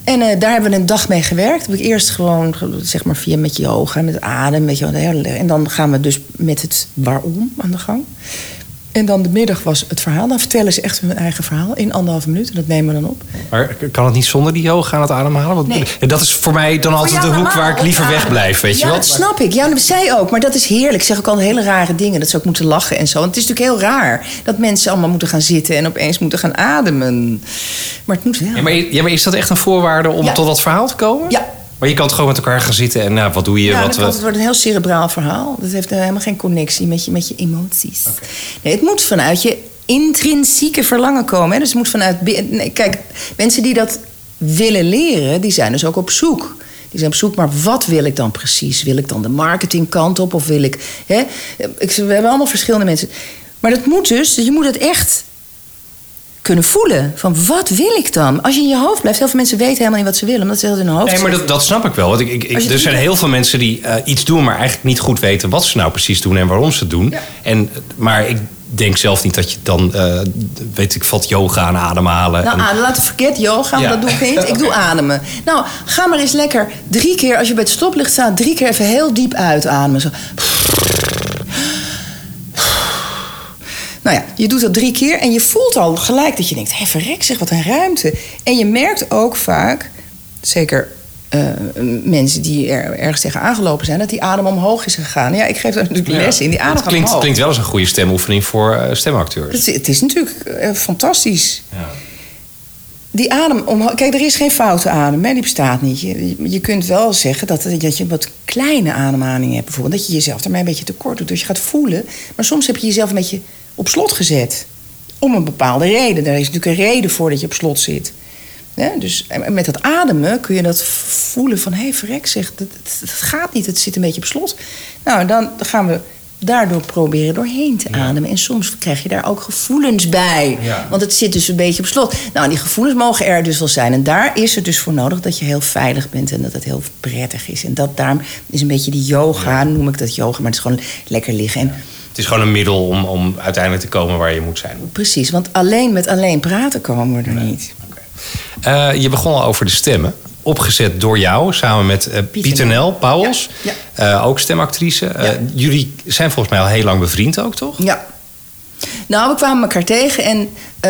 En uh, daar hebben we een dag mee gewerkt. Heb ik eerst gewoon, zeg maar, via met yoga, met adem, met je, en dan gaan we dus met het waarom aan de gang. En dan de middag was het verhaal. Dan vertellen ze echt hun eigen verhaal in anderhalve minuut. En dat nemen we dan op. Maar kan het niet zonder die yoga aan het ademhalen? Want nee. Dat is voor mij dan altijd de hoek waar ik liever wegblijf. Weet ja, je wel? dat snap ik. Ja, zei ook. Maar dat is heerlijk. Ik zeg ook al hele rare dingen. Dat ze ook moeten lachen en zo. Want het is natuurlijk heel raar dat mensen allemaal moeten gaan zitten en opeens moeten gaan ademen. Maar het moet wel. Ja, maar, ja, maar is dat echt een voorwaarde om ja. tot dat verhaal te komen? Ja, maar je kan het gewoon met elkaar gaan zitten en nou, wat doe je? Ja, wat we... het wordt een heel cerebraal verhaal. Dat heeft helemaal geen connectie met je, met je emoties. Okay. Nee, het moet vanuit je intrinsieke verlangen komen. Hè? Dus het moet vanuit. Nee, kijk, mensen die dat willen leren, die zijn dus ook op zoek. Die zijn op zoek, maar wat wil ik dan precies? Wil ik dan de marketingkant op of wil ik. Hè? ik we hebben allemaal verschillende mensen. Maar dat moet dus, je moet het echt kunnen voelen. Van wat wil ik dan? Als je in je hoofd blijft, heel veel mensen weten helemaal niet wat ze willen, omdat ze in hun hoofd Nee, maar dat, dat snap ik wel. Want ik, ik, ik er zijn heel veel mensen die uh, iets doen, maar eigenlijk niet goed weten wat ze nou precies doen en waarom ze het doen. Ja. En, maar ik denk zelf niet dat je dan, uh, weet ik, valt yoga aan ademhalen. Nou, en... adem, laten we verkeerd yoga, Ja. dat doe ik niet. Ik doe ademen. Nou, ga maar eens lekker drie keer, als je bij het stoplicht staat, drie keer even heel diep uitademen. Zo. Nou ja, je doet dat drie keer en je voelt al gelijk dat je denkt: hé, verrek zeg, wat een ruimte. En je merkt ook vaak, zeker eh, mensen die er ergens tegen aangelopen zijn, dat die adem omhoog is gegaan. Ja, ik geef daar natuurlijk les in. Die adem Het klinkt, omhoog. klinkt wel als een goede stemoefening voor eh, stemacteurs. Het, is- het is natuurlijk eh, fantastisch. Ja. Die adem omhoog. Kijk, er is geen foute adem, hè? die bestaat niet. Je, je kunt wel zeggen dat, dat je wat kleine ademhalingen hebt, bijvoorbeeld. Dat je jezelf daarmee een beetje tekort doet. Dus je gaat voelen. Maar soms heb je jezelf een beetje op slot gezet. Om een bepaalde reden. Daar is natuurlijk een reden voor dat je op slot zit. Dus met dat ademen kun je dat voelen van... hé, hey, verrek zeg, dat, gaat niet, het zit een beetje op slot. Nou, dan gaan we daardoor proberen doorheen te ademen. En soms krijg je daar ook gevoelens bij. Ja. Want het zit dus een beetje op slot. Nou, die gevoelens mogen er dus wel zijn. En daar is het dus voor nodig dat je heel veilig bent... en dat het heel prettig is. En dat daarom is een beetje die yoga, noem ik dat yoga... maar het is gewoon lekker liggen. En Het is gewoon een middel om, om uiteindelijk te komen waar je moet zijn. Precies, want alleen met alleen praten komen we er niet. Eh, je begon al over de stemmen. opgezet door jou, samen met eh, Pieter Nel, Pauwels. Ja, Eh, ook stemactrice. Jullie zijn volgens mij al heel lang bevriend ook, toch? Ja. Nou, we kwamen elkaar tegen en eh,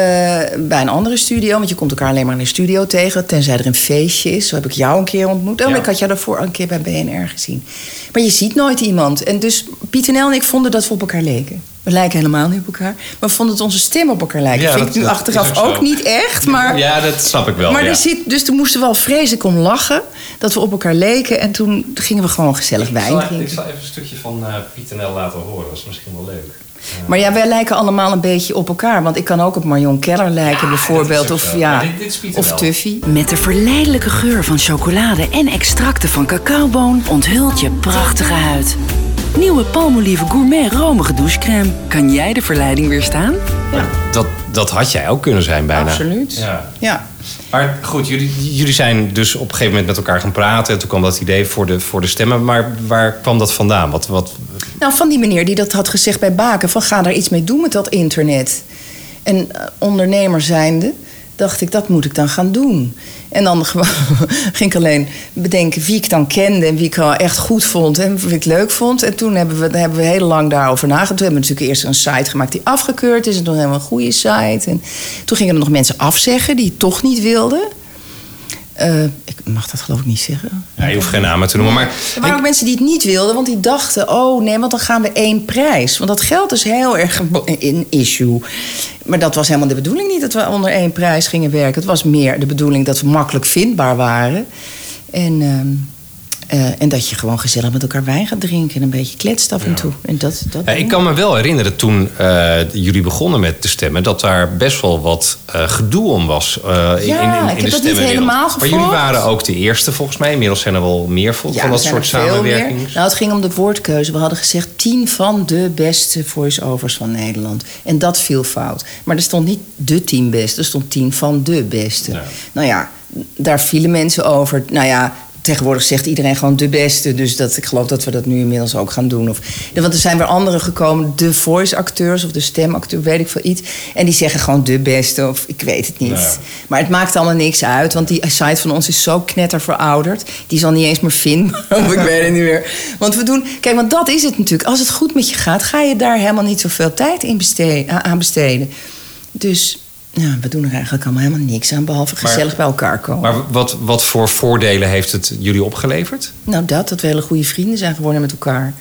bij een andere studio, want je komt elkaar alleen maar in een studio tegen, tenzij er een feestje is. Zo heb ik jou een keer ontmoet. Oh, Ja. ik had jou daarvoor een keer bij BNR gezien. Maar je ziet nooit iemand. En dus Pieter Nel en ik vonden dat we op elkaar leken. We lijken helemaal niet op elkaar, maar we vonden dat onze stemmen op elkaar lijken. Ja, vind dat- ik nu achteraf ook niet echt, maar... Ja, dat snap ik wel. Maar ja. er zit, dus toen moesten we wel vreselijk om lachen dat we op elkaar leken. En toen gingen we gewoon gezellig wijn drinken. even een stukje van Pieter Nel laten horen. Dat is misschien wel leuk. Maar ja, wij lijken allemaal een beetje op elkaar. Want ik kan ook op Marion Keller lijken bijvoorbeeld. Of, ja, dit- dit of. Tuffy. Met de verleidelijke geur van chocolade en extracten van cacaoboon onthult je prachtige huid. Nieuwe Palmolive Gourmet romige douchecrème. Kan jij de verleiding weerstaan? Dat, dat had jij ook kunnen zijn bijna. Absoluut. Ja. Ja. Maar goed, jullie, jullie zijn dus op een gegeven moment met elkaar gaan praten. En toen kwam dat idee voor de, voor de stemmen. Maar waar kwam dat vandaan? Wat, wat, Nou, van die meneer die dat had gezegd bij Baken... van ga daar iets mee doen met dat internet. En eh, ondernemer zijnde dacht ik, dat moet ik dan gaan doen. En dan ging ik alleen bedenken wie ik dan kende... en wie ik wel echt goed vond en wie ik leuk vond. En toen hebben we, hebben we heel lang daarover nagedacht. Toen hebben we natuurlijk eerst een site gemaakt die afgekeurd is... en toen hebben we een goede site. En toen gingen er nog mensen afzeggen die het toch niet wilden... Eh, ik mag dat geloof ik niet zeggen. ja, je hoeft geen namen te noemen. Maar Er waren ook mensen die het niet wilden, want die dachten: oh nee, want dan gaan we één prijs. Want dat geld is heel erg een- issue. Maar dat was helemaal de bedoeling niet dat we onder één prijs gingen werken. Het was meer de bedoeling dat we makkelijk vindbaar waren. En, ehm, eh, en dat je gewoon gezellig met elkaar wijn gaat drinken en een beetje kletst af en toe. En dat, dat Ja, ik kan me wel herinneren toen eh, jullie begonnen met de stemmen... dat daar best wel wat eh, gedoe om was in, Ja, in, in, in ik heb dat niet helemaal Maar jullie waren ook de eerste volgens mij. Inmiddels zijn er wel meer van, van dat soort er samenwerkingen. Nou, het ging om de woordkeuze. We hadden gezegd tien van de beste voice-overs van Nederland. En dat viel fout. Maar er stond niet de tien beste, er stond tien van de beste. Ja. Nou ja, daar vielen mensen over. Nou ja, tegenwoordig zegt iedereen gewoon de beste. Dus dat, ik geloof dat we dat nu inmiddels ook gaan doen. Of, want er zijn weer anderen gekomen, de voice-acteurs of de stemacteur, weet ik veel iets. En die zeggen gewoon de beste of ik weet het niet. Nou ja. Maar het maakt allemaal niks uit, want die site van ons is zo knetter verouderd. Die zal niet eens meer vinden, of ik weet het niet meer. Want we doen, kijk, want dat is het natuurlijk. Als het goed met je gaat, ga je daar helemaal niet zoveel tijd in beste- aan besteden. Dus ja, we doen er eigenlijk allemaal helemaal niks aan, behalve Maar- gezellig bij elkaar komen. Maar wat, wat voor voordelen heeft het jullie opgeleverd? Nou, dat, dat we hele goede vrienden zijn geworden met elkaar.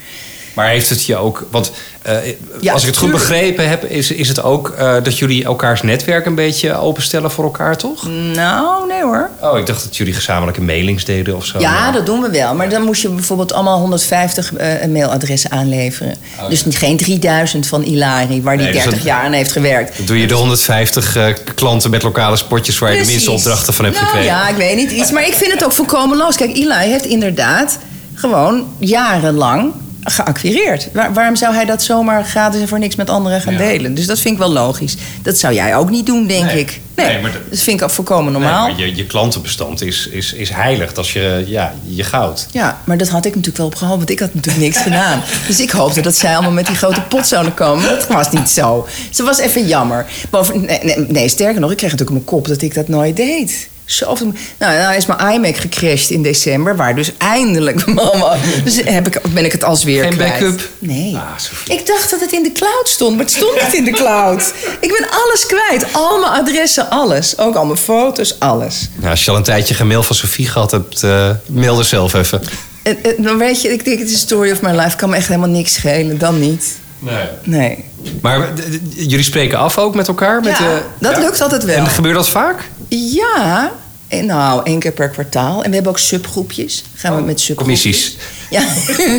Maar heeft het je ook... Want eh, Ja, als ik het goed tuurlijk. begrepen heb... is, is het ook eh, dat jullie elkaars netwerk een beetje openstellen voor elkaar, toch? Nou, nee hoor. Oh, ik dacht dat jullie gezamenlijke mailings deden of zo. Ja, dat doen we wel. Maar dan moest je bijvoorbeeld allemaal 150 eh, mailadressen aanleveren. dus niet, geen 3000 van Ilari, waar die Oh, Nee, dus 30 dat- jaar aan heeft gewerkt. Dan doe je de 150 eh, klanten met lokale spotjes... waar je de minste opdrachten van hebt nou, gekregen. Ja, ik weet niet iets. Maar ik vind het ook volkomen los. Kijk, Eli heeft inderdaad gewoon jarenlang geacquireerd. Waar- waarom zou hij dat zomaar gratis en voor niks met anderen gaan Ja. delen? Dus dat vind ik wel logisch. Dat zou jij ook niet doen, denk Nee. ik. Nee, Nee, maar dat- vind ik ook volkomen Nee, normaal. maar je, je klantenbestand is, is, is heilig. Dat is je, ja, je goud. Ja, maar dat had ik natuurlijk wel op gehoopt, want ik had natuurlijk niks gedaan. Dus ik hoopte dat zij allemaal met die grote pot zouden komen. Dat was niet zo. Dat was even jammer. Boven, nee, nee, nee, sterker nog, ik kreeg natuurlijk op mijn kop dat ik dat nooit deed. Zo, nou, nou is mijn iMac gecrashed in december, waar dus eindelijk mama. Dus heb ik, ben ik het als weer Geen kwijt. backup? Nee. Ah, ik dacht dat het in de cloud stond, maar het stond niet in de cloud. Ik ben alles kwijt. Al mijn adressen, alles. Ook al mijn foto's, alles. Nou, als je al een tijdje geen mail van Sofie gehad hebt, eh mail er zelf even. En, en dan weet je, ik denk, het is de story of my life. Kan me echt helemaal niks schelen. Dan niet. Nee. Nee. Maar jullie spreken af ook met elkaar? Met Ja, de, dat lukt altijd wel. En gebeurt dat vaak? Ja, en nou, één keer per kwartaal. En we hebben ook subgroepjes. Gaan we met subgroepjes. Commissies. Ja.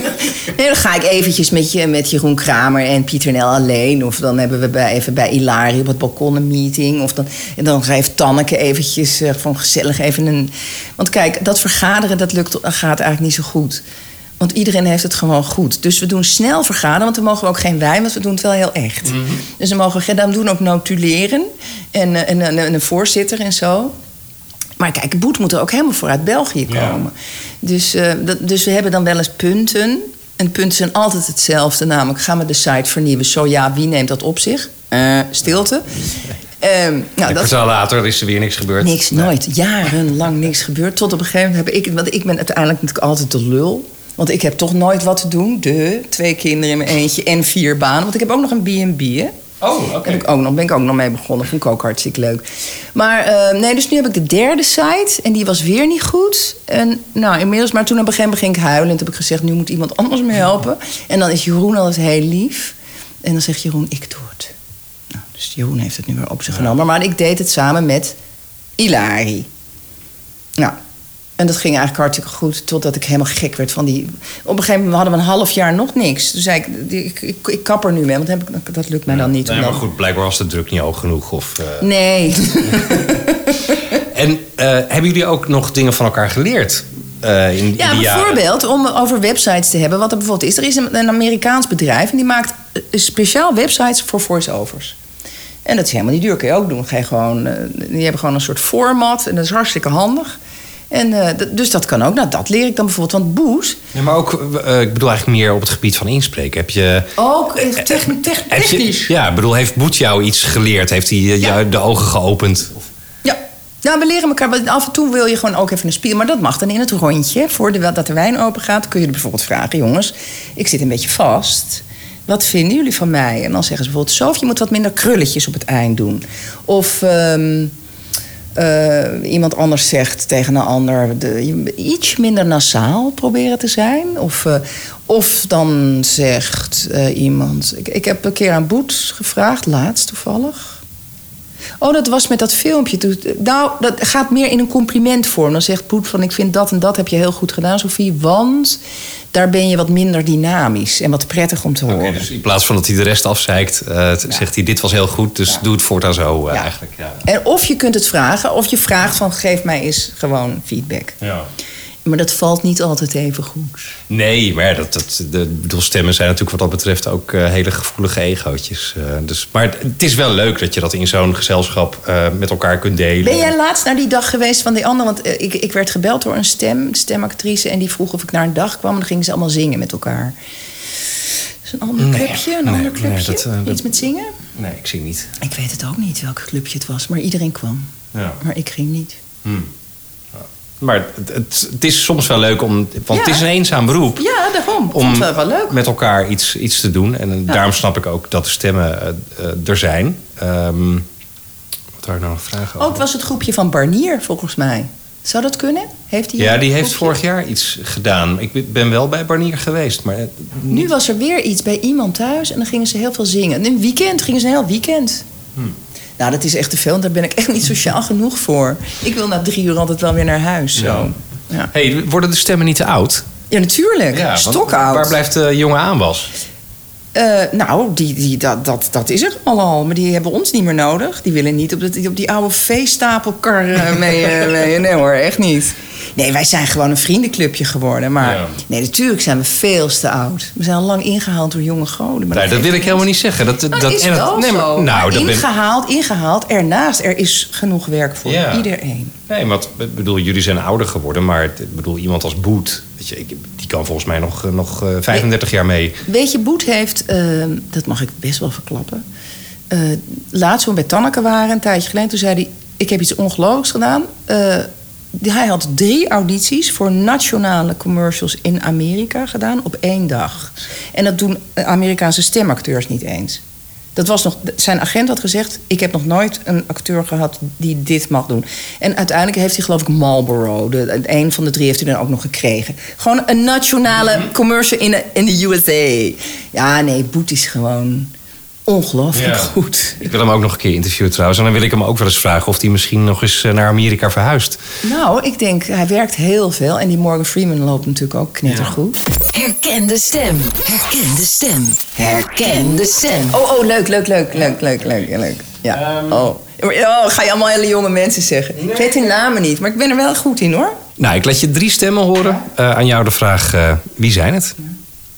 nee, dan ga ik eventjes met, je, met Jeroen Kramer en Pieter Nel alleen. Of dan hebben we bij, even bij Ilari op het balkon een meeting. Of dan, en dan geeft Tanneke eventjes eh, van gezellig even een... Want kijk, dat vergaderen, dat lukt, gaat eigenlijk niet zo goed. Want iedereen heeft het gewoon goed. Dus we doen snel vergaderen, want dan mogen we ook geen wijn, want we doen het wel heel echt. Dus dan mogen we dan doen ook notuleren en, eh, en, en, en een voorzitter en zo. Maar kijk, Boet moet er ook helemaal voor uit België Ja. komen. Dus, eh, dat, dus we hebben dan wel eens punten. En punten zijn altijd hetzelfde. Namelijk, gaan we de site vernieuwen? Zo ja, wie neemt dat op zich? Eh, stilte. Ehm, nou, dat kwartaal later is er weer niks gebeurd. Niks, nooit. Jarenlang niks gebeurd. Tot op een gegeven moment heb ik... Want ik ben uiteindelijk natuurlijk altijd de lul. Want ik heb toch nooit wat te doen. De twee kinderen in mijn eentje en vier banen. Want ik heb ook nog een B&B, hè. Oh, oké. Ook nog, ben ik ook nog mee begonnen. Vond ik ook hartstikke leuk. Maar eh, nee, dus nu heb ik de derde site. En die was weer niet goed. En nou, inmiddels, maar toen op een gegeven moment ging ik huilen. En toen heb ik gezegd, nu moet iemand anders me helpen. En dan is Jeroen altijd heel lief. En dan zegt Jeroen, ik doe het. Nou, dus Jeroen heeft het nu weer op zich genomen. Maar ik deed het samen met Ilari. Nou, en dat ging eigenlijk hartstikke goed. Totdat ik helemaal gek werd van die... Op een gegeven moment hadden we een half jaar nog niks. Toen zei ik, ik, ik, ik kap er nu mee. Want heb ik, dat lukt mij dan niet. Nee, maar goed, blijkbaar was de druk niet hoog genoeg. Of, eh, Nee. En eh, hebben jullie ook nog dingen van elkaar geleerd? eh, in, Ja, bijvoorbeeld om over websites te hebben. Wat er bijvoorbeeld is. Er is een, een Amerikaans bedrijf en die maakt speciaal websites voor voice-overs. En dat is helemaal niet duur. Kun je ook doen. Ga je gewoon, die hebben gewoon een soort format en dat is hartstikke handig. En, eh, dus dat kan ook. Nou, dat leer ik dan bijvoorbeeld. Want Boes, Ja, maar ook, eh, ik bedoel eigenlijk meer op het gebied van inspreken. Heb je... ook eh, je- technisch. ja, ik bedoel, heeft Boet jou iets geleerd? Heeft hij eh, Ja. jou de ogen geopend? Ja. Nou, we leren elkaar. want Af en toe wil je gewoon ook even een spiel. Maar dat mag dan in het rondje. Voordat de wijn open gaat, kun je er bijvoorbeeld vragen: jongens, ik zit een beetje vast. Wat vinden jullie van mij? En dan zeggen ze bijvoorbeeld: Sof, je moet wat minder krulletjes op het eind doen. Of ehm, eh, iemand anders zegt tegen een ander: de, iets minder nasaal proberen te zijn. Of, eh, of dan zegt eh, iemand: ik, ik heb een keer aan Boet gevraagd, laatst toevallig. Oh, dat was met dat filmpje. Toen- Nou, dat gaat meer in een complimentvorm. Dan zegt Poet van... ik vind dat en dat heb je heel goed gedaan, Sofie. Want daar ben je wat minder dynamisch en wat prettig om te horen. dus in plaats van dat hij de rest afzeikt, eh, zegt hij: Dit was heel goed, dus doe het voortaan zo eh, Ja. eigenlijk. Ja. En of je kunt het vragen, of je vraagt van... geef mij eens gewoon feedback. Ja. Maar dat valt niet altijd even goed. Nee, maar dat, dat, de ik bedoel, stemmen zijn natuurlijk wat dat betreft ook eh, hele gevoelige egootjes. eh, dus, maar het, het is wel leuk dat je dat in zo'n gezelschap eh, met elkaar kunt delen. Ben jij laatst naar die dag geweest van die ander? Want ik, ik werd gebeld door een stem, stemactrice... en die vroeg of ik naar een dag kwam... en dan gingen ze allemaal zingen met elkaar. Is een ander Nee, clubje? Een nee, ander nee, clubje? dat, dat- Iets met zingen? Nee, ik zie niet. Ik weet het ook niet welk clubje het was, maar iedereen kwam. Ja. Maar ik ging niet. Maar het, het, het is soms wel leuk om. Want Ja. het is een eenzaam beroep. Ja, daarom. Om vond wel, wel leuk. met elkaar iets, iets te doen. En eh, daarom snap ik ook dat de stemmen eh, eh, er zijn. Ehm, wat had ik nou nog vragen over? Ook was het groepje van Barnier, volgens mij. Zou dat kunnen? Heeft hij Ja, een die heeft groepje? vorig jaar iets gedaan. Ik ben wel bij Barnier geweest. Maar Nu was er weer iets bij iemand thuis en dan gingen ze heel veel zingen. Een weekend gingen ze een heel weekend. Hmm. Nou, dat is echt te veel. want Daar ben ik echt niet sociaal genoeg voor. Ik wil na drie uur altijd wel weer naar huis. Zo. Ja. Ja, hey, worden de stemmen niet te oud? ja natuurlijk. want Stokoud. Waar blijft de jonge aanwas? Eh, nou, die, die, dat, dat, dat is er allemaal al. Maar die hebben ons niet meer nodig. Die willen niet op, dat, op die oude veestapelkar eh, mee, eh, mee. Nee hoor, echt niet. Nee, wij zijn gewoon een vriendenclubje geworden. Maar Ja. nee, natuurlijk zijn we veel te oud. We zijn al lang ingehaald door jonge goden. Maar Nee, dat wil ik niet. helemaal niet zeggen. Dat, Nou, dat, is en wel nee, maar-. Nou, Maar dat ben, ingehaald, ingehaald. Ernaast, er is genoeg werk voor Ja. iedereen. nee, want ik bedoel, jullie zijn ouder geworden. Maar ik bedoel, iemand als Boet, weet je, ik- die kan volgens mij nog, eh, nog eh, 35 jaar mee. Weet je, Boet heeft, eh, dat mag ik best wel verklappen. eh laatst toen we bij Tanneke waren, een tijdje geleden, toen zei hij: Ik heb iets ongelooflijks gedaan. Eh, hij had drie audities voor nationale commercials in Amerika gedaan op één dag. En dat doen Amerikaanse stemacteurs niet eens. Dat was nog, zijn agent had gezegd: Ik heb nog nooit een acteur gehad die dit mag doen. En uiteindelijk heeft hij, geloof ik, Marlboro. De, een van de drie heeft hij dan ook nog gekregen. Gewoon een nationale commercial in in de USA. Ja, nee, Boet is gewoon ongelooflijk Ja. goed. Ik wil hem ook nog een keer interviewen trouwens. En dan wil ik hem ook wel eens vragen of hij misschien nog eens eh, naar Amerika verhuist. Nou, ik denk, hij werkt heel veel. En die Morgan Freeman loopt natuurlijk ook knettergoed. Herken de stem. Herken de stem. Herken de stem. Oh, oh, leuk, leuk, leuk, leuk, leuk, leuk, leuk. Ja. Ehm. oh. oh, ga je allemaal hele jonge mensen zeggen. Ik weet hun namen niet, maar ik ben er wel goed in, hoor. Nou, ik laat je drie stemmen horen. Eh, aan jou de vraag, eh, wie zijn het?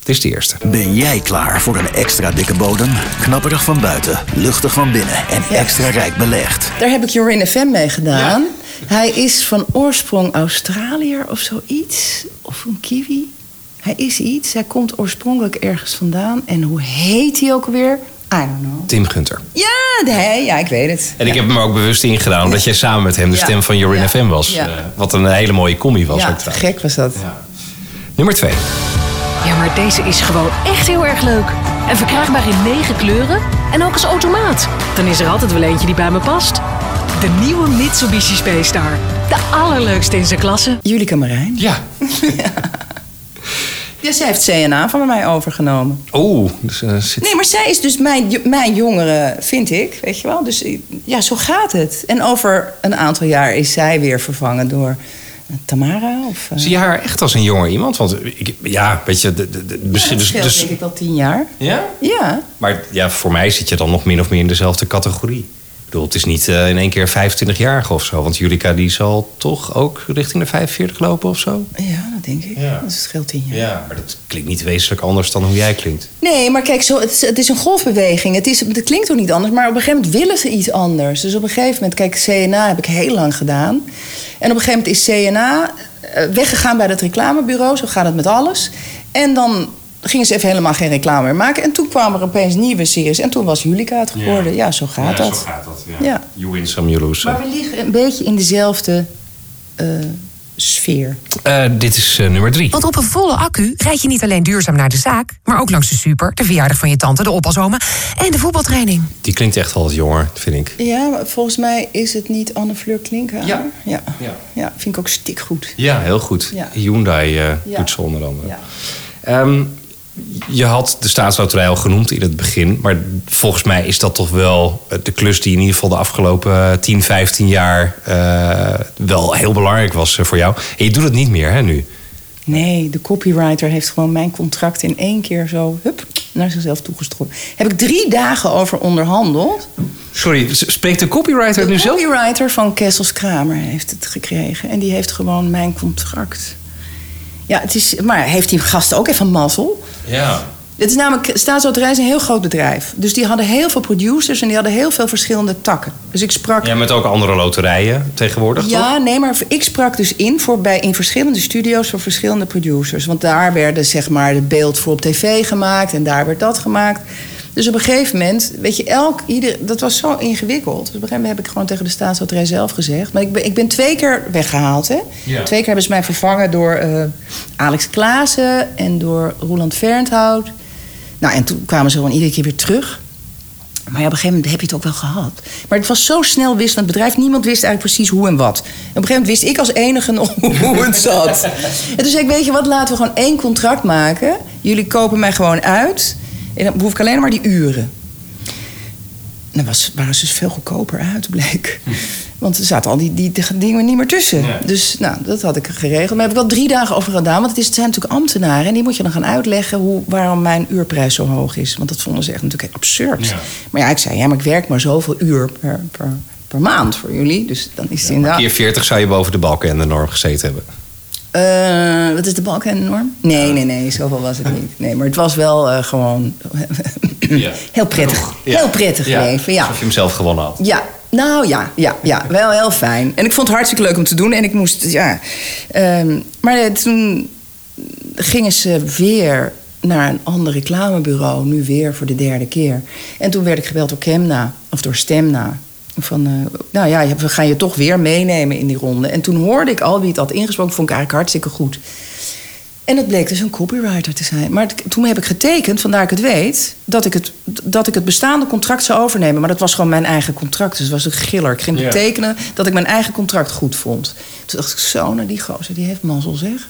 Het is de eerste. Ben jij klaar voor een extra dikke bodem? Knapperig van buiten, luchtig van binnen en extra rijk belegd. Daar heb ik Jorin FM mee gedaan. Hij is van oorsprong Australiër of zoiets. Of een kiwi. Hij is iets. Hij komt oorspronkelijk ergens vandaan. En hoe heet hij ook weer? I don't know. Tim Gunter. Ja, nee, ja, ik weet het. En ik heb hem ook bewust ingedaan, omdat jij samen met hem de Ja. stem van Jorin Ja. FM was. Ja. Eh, wat een hele mooie combi was ja, ook gek was dat. Nummer twee. Ja, maar deze is gewoon echt heel erg leuk. En verkrijgbaar in negen kleuren en ook als automaat. Dan is er altijd wel eentje die bij me past. De nieuwe Mitsubishi Space Star. De allerleukste in zijn klasse. Jullie Marijn. Ja. Ja, zij heeft CNA van mij overgenomen. Oeh, dus, eh, zit... Nee, maar zij is dus mijn, mijn jongere, vind ik, weet je wel. Dus eh, ja, zo gaat het. En over een aantal jaar is zij weer vervangen door Tamara. Of, eh, Zie je haar echt als een jonger iemand? Want ik, ja, weet je, de, de, de- misschien... dat dus, dus- denk ik wel tien jaar. ja? Ja. Maar ja, voor mij zit je dan nog min of meer in dezelfde categorie. Bedoel, het is niet eh, in één keer 25-jarige of zo. Want Julika die zal toch ook richting de 45 lopen of zo? Ja, dat denk ik. Ja. Dat scheelt tien jaar. Ja, maar dat klinkt niet wezenlijk anders dan hoe jij klinkt. Nee, maar kijk, zo, het, is, het is een golfbeweging. Het, is, het klinkt ook niet anders, maar op een gegeven moment willen ze iets anders. Dus op een gegeven moment, kijk, CNA heb ik heel lang gedaan. En op een gegeven moment is CNA eh, weggegaan bij het reclamebureau. Zo gaat het met alles. En dan gingen ze even helemaal geen reclame meer maken. En toen kwamen er opeens nieuwe series. En toen was Julika het geworden. Ja, zo gaat dat. gaat dat, Ja. You win some, you lose some. Maar we liggen een beetje in dezelfde eh, sfeer. Eh, dit is eh, nummer drie. Want op een volle accu rijd je niet alleen duurzaam naar de zaak, maar ook langs de super, de verjaardag van je tante, de oppasoma en de voetbaltraining. Die klinkt echt wel wat jonger, vind ik. Ja, maar volgens mij is het niet Anne Fleur Klinken. Ja. ja. Ja. Ja, vind ik ook stikgoed. Ja, heel goed. Ja. Hyundai eh, Ja. doet ze onder andere. Ja. Je had de staatsloterij al genoemd in het begin. Maar volgens mij is dat toch wel eh, de klus die in ieder geval de afgelopen 10, 15 jaar eh, wel heel belangrijk was eh, voor jou. En je doet het niet meer, hè, nu? Nee, de copywriter heeft gewoon mijn contract in één keer zo hup, naar zichzelf toegestroomd. Heb ik drie dagen over onderhandeld. Sorry, spreekt de copywriter het nu De zelf? copywriter van Kessels Kramer heeft het gekregen. En die heeft gewoon mijn contract. Ja, het is, maar heeft die gast ook even mazzel? Ja. Het is namelijk, Staatsloterij is een heel groot bedrijf. Dus die hadden heel veel producers en die hadden heel veel verschillende takken. Dus ik sprak... Ja, met ook andere loterijen tegenwoordig, Ja, toch? nee, maar ik sprak dus in, voor bij, in verschillende studio's voor verschillende producers. Want daar werden zeg maar het beeld voor op tv gemaakt en daar werd dat gemaakt. Dus op een gegeven moment, weet je, elk, ieder, dat was zo ingewikkeld. Dus op een gegeven moment heb ik gewoon tegen de staatsloterij zelf gezegd. Maar ik ben, ik ben twee keer weggehaald, hè. Ja. Twee keer hebben ze mij vervangen door eh, Alex Klaassen en door Roland Vernthout. Nou, en toen kwamen ze gewoon iedere keer weer terug. Maar ja, op een gegeven moment heb je het ook wel gehad. Maar het was zo snel wisselend bedrijf. Niemand wist eigenlijk precies hoe en wat. En op een gegeven moment wist ik als enige nog hoe het zat. En toen zei ik, weet je wat, laten we gewoon één contract maken. Jullie kopen mij gewoon uit. En dan hoef ik alleen maar die uren. En dan was, waren ze dus veel goedkoper uit, bleek. Want er zaten al die, die, dingen niet meer tussen. Ja. Dus nou, dat had ik geregeld. Maar heb ik wel drie dagen over gedaan. Want het, is, het zijn natuurlijk ambtenaren. En die moet je dan gaan uitleggen hoe, waarom mijn uurprijs zo hoog is. Want dat vonden ze echt natuurlijk absurd. Ja. Maar ja, ik zei, ja, maar ik werk maar zoveel uur per, per, per maand voor jullie. Dus dan is het inderdaad... Keer 40 zou je boven de balken en de norm gezeten hebben. Eh, wat is de balk en de norm? Nee, nee, nee, zoveel was het niet. Nee, maar het was wel eh, gewoon Ja. heel prettig. Ja. Heel prettig Ja, leven, ja. Alsof je hem zelf gewonnen had. Ja, nou ja, ja, ja, wel heel fijn. En ik vond het hartstikke leuk om te doen. En ik moest, ja. Ehm, maar eh, toen gingen ze weer naar een ander reclamebureau. Nu weer voor de derde keer. En toen werd ik gebeld door Kemna, of door Stemna. Van, eh, nou ja, we gaan je toch weer meenemen in die ronde. En toen hoorde ik al wie het had ingesproken, vond ik eigenlijk hartstikke goed. En het bleek dus een copywriter te zijn. Maar toen heb ik getekend, vandaar ik het weet, dat ik het, dat ik het bestaande contract zou overnemen. Maar dat was gewoon mijn eigen contract. Dus het was een giller. Ik ging Ja. betekenen dat ik mijn eigen contract goed vond. Toen dacht ik, zo, nou die gozer, die heeft mazzel zeg.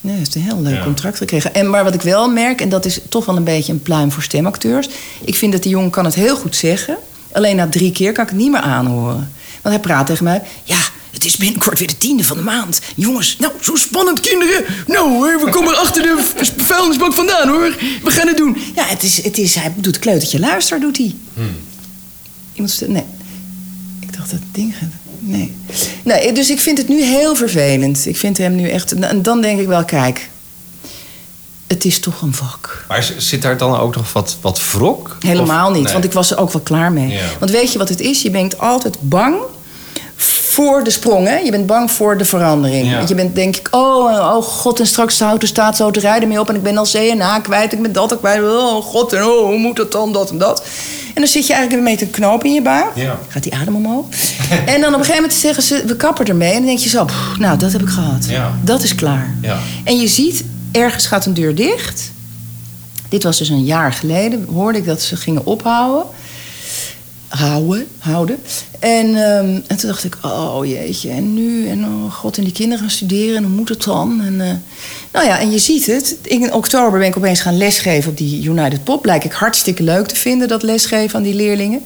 Nee, hij heeft een heel leuk Ja. contract gekregen. En, maar wat ik wel merk, en dat is toch wel een beetje een pluim voor stemacteurs. Ik vind dat die jongen kan het heel goed zeggen. Alleen na drie keer kan ik het niet meer aanhoren. Want hij praat tegen mij. Ja, het is binnenkort weer de tiende van de maand. Jongens, nou, zo spannend, kinderen. Nou, we komen achter de vuilnisbak vandaan, hoor. We gaan het doen. Ja, het is, het is, hij doet kleutertje luister, doet hij. Iemand stel- Nee. Ik dacht dat ding gaat. Nee. nee. Dus ik vind het nu heel vervelend. Ik vind hem nu echt. En dan denk ik wel, kijk. Het is toch een vak. Maar zit daar dan ook nog wat, wat wrok? Helemaal Of- niet, nee. want ik was er ook wel klaar mee. Ja. Want weet je wat het is? Je bent altijd bang voor de sprong, hè? Je bent bang voor de verandering. Ja. Want je bent denk ik, oh, oh god, en straks houdt de staat zo te rijden mee op... en ik ben al CNA kwijt, ik ben dat ook kwijt. Oh god, en oh, hoe moet dat dan, dat en dat. En dan zit je eigenlijk met een knoop in je buik. Ja. Gaat die adem omhoog. en dan op een gegeven moment zeggen ze, we kappen ermee. En dan denk je zo, pff, nou, dat heb ik gehad. Ja. Dat is klaar. Ja. En je ziet, ergens gaat een deur dicht. Dit was dus een jaar geleden. Hoorde ik dat ze gingen ophouden. Houden, houden. En, ehm, en toen dacht ik, oh jeetje, en nu? En oh god, en die kinderen gaan studeren, en hoe moet het dan? En, eh, nou ja, en je ziet het. In oktober ben ik opeens gaan lesgeven op die United Pop. Blijk ik hartstikke leuk te vinden, dat lesgeven aan die leerlingen.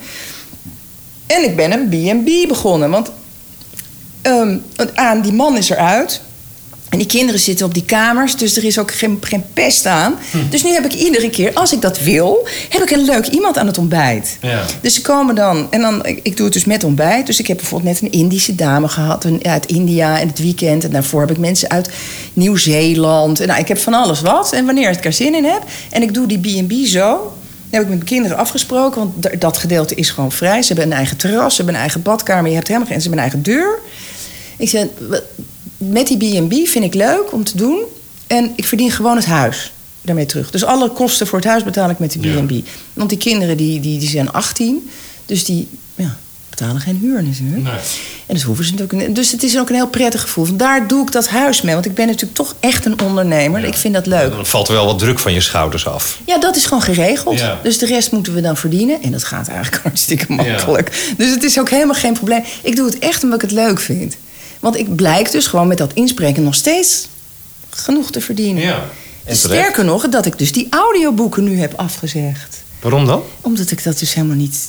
En ik ben een B&B begonnen, want ehm, aan, die man is eruit. En die kinderen zitten op die kamers, dus er is ook geen, geen pest aan. Dus nu heb ik iedere keer, als ik dat wil, heb ik een leuk iemand aan het ontbijt. Ja. Dus ze komen dan, en dan, ik, ik doe het dus met ontbijt. Dus ik heb bijvoorbeeld net een Indische dame gehad een, uit India in het weekend. En daarvoor heb ik mensen uit Nieuw-Zeeland. En nou, ik heb van alles wat. En wanneer ik er zin in heb. En ik doe die B&B zo. Dan heb ik met mijn kinderen afgesproken, want dat gedeelte is gewoon vrij. Ze hebben een eigen terras, ze hebben een eigen badkamer. Je hebt helemaal geen, ze hebben een eigen deur. Ik zeg, "Wat- met die B&B vind ik leuk om te doen. En ik verdien gewoon het huis daarmee terug. Dus alle kosten voor het huis betaal ik met die B&B. Want die kinderen die, die, die zijn 18, dus die ja, betalen geen huur natuurlijk. En dat hoeven ze natuurlijk. Dus het is ook een heel prettig gevoel. Vandaar doe ik dat huis mee. Want ik ben natuurlijk toch echt een ondernemer. Ik vind dat leuk. Dan valt er wel wat druk van je schouders af. Ja, dat is gewoon geregeld. Ja. Dus de rest moeten we dan verdienen. En dat gaat eigenlijk hartstikke makkelijk. Dus het is ook helemaal geen probleem. Ik doe het echt omdat ik het leuk vind. Want ik blijk dus gewoon met dat inspreken nog steeds genoeg te verdienen. Ja. En. Sterker nog, dat ik dus die audioboeken nu heb afgezegd. Waarom dan? Omdat ik dat dus helemaal niet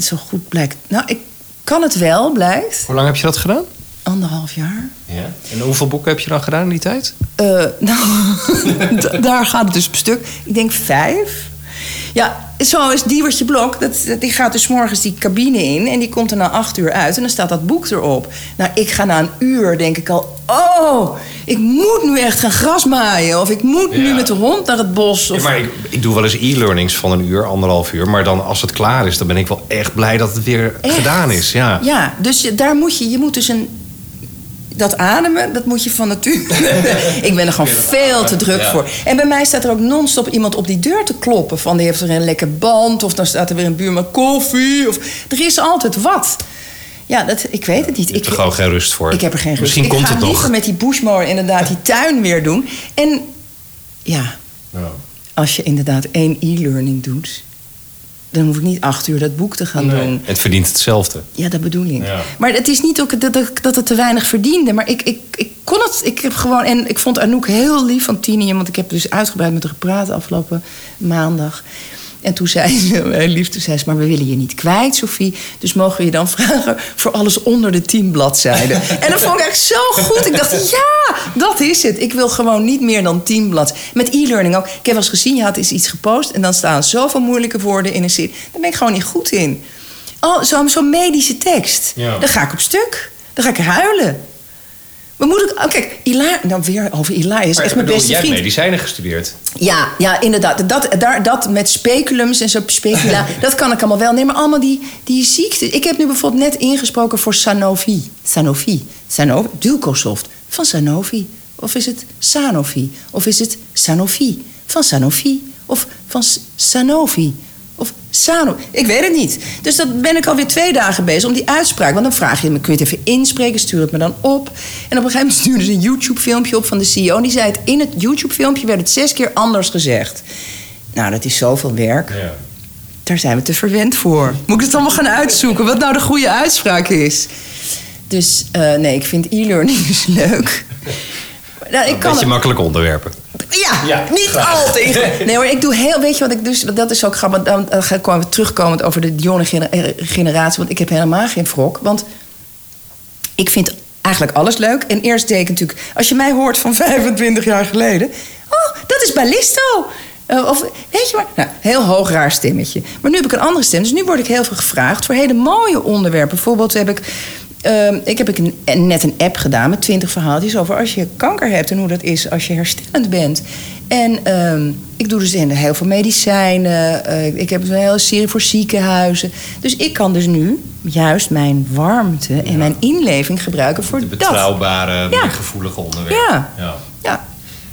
zo goed blijkt. Nou, ik kan het wel, blijkt. Hoe lang heb je dat gedaan? Anderhalf jaar. Ja. En hoeveel boeken heb je dan gedaan in die tijd? Eh, nou, daar gaat het dus op stuk. Ik denk vijf. Ja, zo is Diewertje Blok. Dat, dat- die gaat dus morgens die cabine in en die komt er na acht uur uit. En dan staat dat boek erop. Nou, ik ga na een uur, denk ik al... Oh, ik moet nu echt gaan grasmaaien. Of ik moet nu met de hond naar het bos. Of... Ja, maar ik, ik doe wel eens e-learnings van een uur, anderhalf uur. Maar dan als het klaar is, dan ben ik wel echt blij dat het weer Echt? gedaan is. Ja. Ja, dus je, daar moet je, je moet dus een. Dat ademen, dat moet je van nature. ik ben er gewoon veel te druk Ja. voor. En bij mij staat er ook non-stop iemand op die deur te kloppen. Van die heeft er een lekker band. Of dan staat er weer een buurman koffie. Of, er is altijd wat. Ja, dat, ik weet het niet. Je hebt Ik, er gewoon geen rust voor. ik heb er geen rust. Misschien ik komt ga het nog. liever met die bushmower inderdaad die tuin weer doen. En ja, Ja. als je inderdaad één e-learning doet... dan hoef ik niet acht uur dat boek te gaan Nee. doen. Het verdient hetzelfde. Ja, dat bedoel ik. Ja. Maar het is niet ook dat, dat, dat het te weinig verdiende. Maar ik, ik, ik kon het. Ik heb gewoon. En ik vond Anouk heel lief van Tini. Want ik heb dus uitgebreid met haar gepraat afgelopen maandag. En toen zei ze, heel lief, toen zei ze... maar we willen je niet kwijt, Sophie. Dus mogen we je dan vragen voor alles onder de tien bladzijden. en dat vond ik echt zo goed. Ik dacht, ja, dat is het. Ik wil gewoon niet meer dan tien bladzijden. Met e-learning ook. Ik heb wel eens gezien, je had eens iets gepost... en dan staan zoveel moeilijke woorden in een zin. Daar ben ik gewoon niet goed in. Oh, zo'n zo'n medische tekst. Ja. Dan ga ik op stuk. Dan ga ik huilen. Maar moet ik... Oh, kijk, Ila, dan weer over Elias. Maar Echt ik mijn beste jij hebt vriend. medicijnen gestudeerd. Ja, ja, inderdaad. Dat, daar, dat met speculums en zo specula, dat kan ik allemaal wel. Nee, maar allemaal die, die ziekte. Ik heb nu bijvoorbeeld net ingesproken voor Sanofi. Sanofi. Sanofi. Dulcosoft. Van Sanofi. Of is het Sanofi? Of is het Sanofi? Van Sanofi. Of van Sanofi. Sano. Ik weet het niet. Dus dat ben ik alweer twee dagen bezig om die uitspraak. Want dan vraag je me, kun je het even inspreken? Stuur het me dan op. En op een gegeven moment stuurde ze een YouTube-filmpje op van de CEO. En die zei het in het YouTube-filmpje werd het zes keer anders gezegd. Nou, dat is zoveel werk. Ja. Daar zijn we te verwend voor. Moet ik het allemaal gaan uitzoeken? Wat nou de goede uitspraak is? Dus eh, nee, ik vind e-learning dus leuk. Nou, ik Een kan beetje het- makkelijke onderwerpen. Ja, Ja, niet graag. al te ingewikkeld. Nee hoor, ik doe heel... Weet je wat ik dus... Dat is ook grappig. Dan dan ga ik gewoon weer terugkomend over de jonge eh, generatie. Want ik heb helemaal geen wrok. Want ik vind eigenlijk alles leuk. En eerst deed ik natuurlijk... Als je mij hoort van 25 jaar geleden... Oh, dat is Ballisto. Eh, of weet je maar... Nou, heel hoog raar stemmetje. Maar nu heb ik een andere stem. Dus nu word ik heel veel gevraagd voor hele mooie onderwerpen. Bijvoorbeeld heb ik... ehm, ik heb ik een, net een app gedaan met 20 verhaaltjes over als je kanker hebt en hoe dat is als je herstellend bent. En ehm, ik doe dus in heel veel medicijnen. eh, ik heb een hele serie voor ziekenhuizen. Dus ik kan dus nu juist mijn warmte en mijn inleving gebruiken voor De dat. betrouwbare, Ja. meer gevoelige onderwerpen. Ja. Ja. Ja.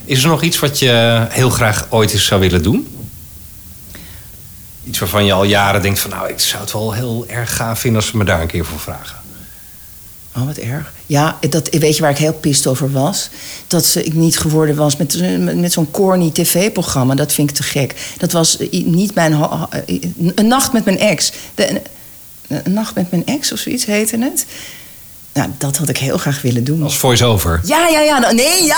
Is er nog iets wat je heel graag ooit eens zou willen doen? Iets waarvan je al jaren denkt van... nou, ik zou het wel heel erg gaaf vinden als ze me daar een keer voor vragen. Oh, wat erg. Ja, dat, weet je waar ik heel pist over was? Dat ze ik niet geworden was met, met zo'n corny tv-programma. Dat vind ik te gek. Dat was niet mijn... Een nacht met mijn ex. De, een, een nacht met mijn ex of zoiets heette het. Nou, dat had ik heel graag willen doen. Als voice-over. Ja, ja, ja. nou, Nee, ja.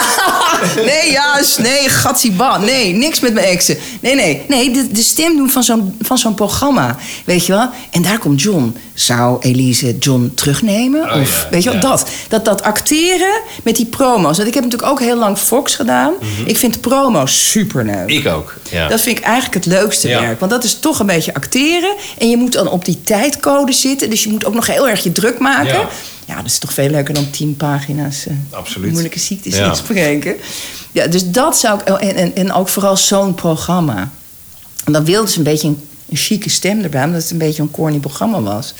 Nee, juist. Nee, gatsiba. Nee, niks met mijn exen. Nee, nee. Nee, de, de stem doen van zo'n, van zo'n programma. Weet je wel? En daar komt John. Zou Elise John terugnemen? Oh, of ja, weet je wel, ja. dat. dat. Dat acteren met die promo's. Want ik heb natuurlijk ook heel lang Fox gedaan. Ik vind promo's superleuk. Ik ook. Ja. Dat vind ik eigenlijk het leukste Ja. werk. Want dat is toch een beetje acteren. En je moet dan op die tijdcode zitten. Dus je moet ook nog heel erg je druk maken. Ja. Dat is toch veel leuker dan tien pagina's Absoluut. moeilijke ziektes Ja. inspreken. Ja, dus dat zou ik... En, en, en ook vooral zo'n programma. En dan wilde ze een beetje een, een chique stem erbij... omdat het een beetje een corny programma was.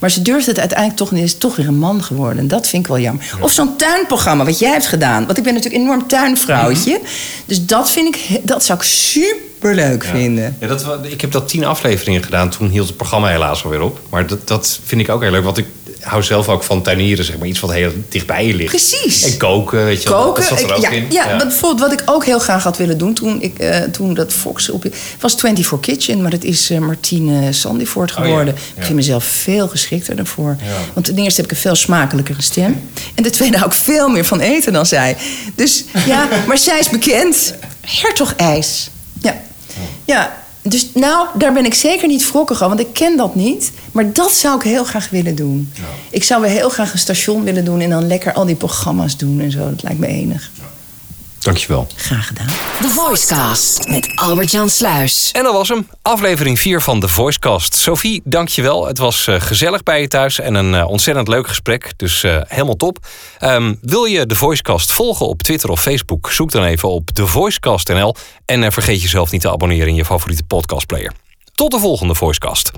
Maar ze durfde het uiteindelijk toch niet. Is toch weer een man geworden. En dat vind ik wel jammer. Of zo'n tuinprogramma, wat jij hebt gedaan. Want ik ben natuurlijk een enorm tuinvrouwtje. Mhm. Dus dat, vind ik, dat zou ik super leuk vinden. Ja, dat, ik heb dat tien afleveringen gedaan. Toen hield het programma helaas alweer op. Maar dat, dat vind ik ook heel leuk. Want ik hou zelf ook van tuinieren, zeg maar. Iets wat heel dichtbij je ligt. Precies. En koken, weet je wel. Koken, Dat zat er ook ja, in. ja, wat- bijvoorbeeld wat ik ook heel graag had willen doen toen, ik, eh, toen dat Fox op was 24 Kitchen, maar het is eh, Martine Sandyvoort Oh ja, geworden. ja. Ik vind mezelf veel geschikter daarvoor. Ja. Want ten eerste heb ik een veel smakelijkere stem. En ten tweede hou ik veel meer van eten dan zij. Dus ja, maar zij is bekend. Hertog IJs. Ja. Ja. Dus nou, daar ben ik zeker niet wrokkig over, want ik ken dat niet. Maar dat zou ik heel graag willen doen. Ik zou weer heel graag een station willen doen en dan lekker al die programma's doen en zo. Dat lijkt me enig. Dankjewel. Graag gedaan. The Voicecast met Albert-Jan Sluis. En dat was hem. Aflevering 4 van The Voicecast. Sophie, dankjewel. Het was eh, gezellig bij je thuis en een eh, ontzettend leuk gesprek. Dus eh, helemaal top. Ehm, wil je The Voicecast volgen op Twitter of Facebook? Zoek dan even op The Voicecast NL. En eh, vergeet jezelf niet te abonneren in je favoriete podcastplayer. Tot de volgende Voicecast.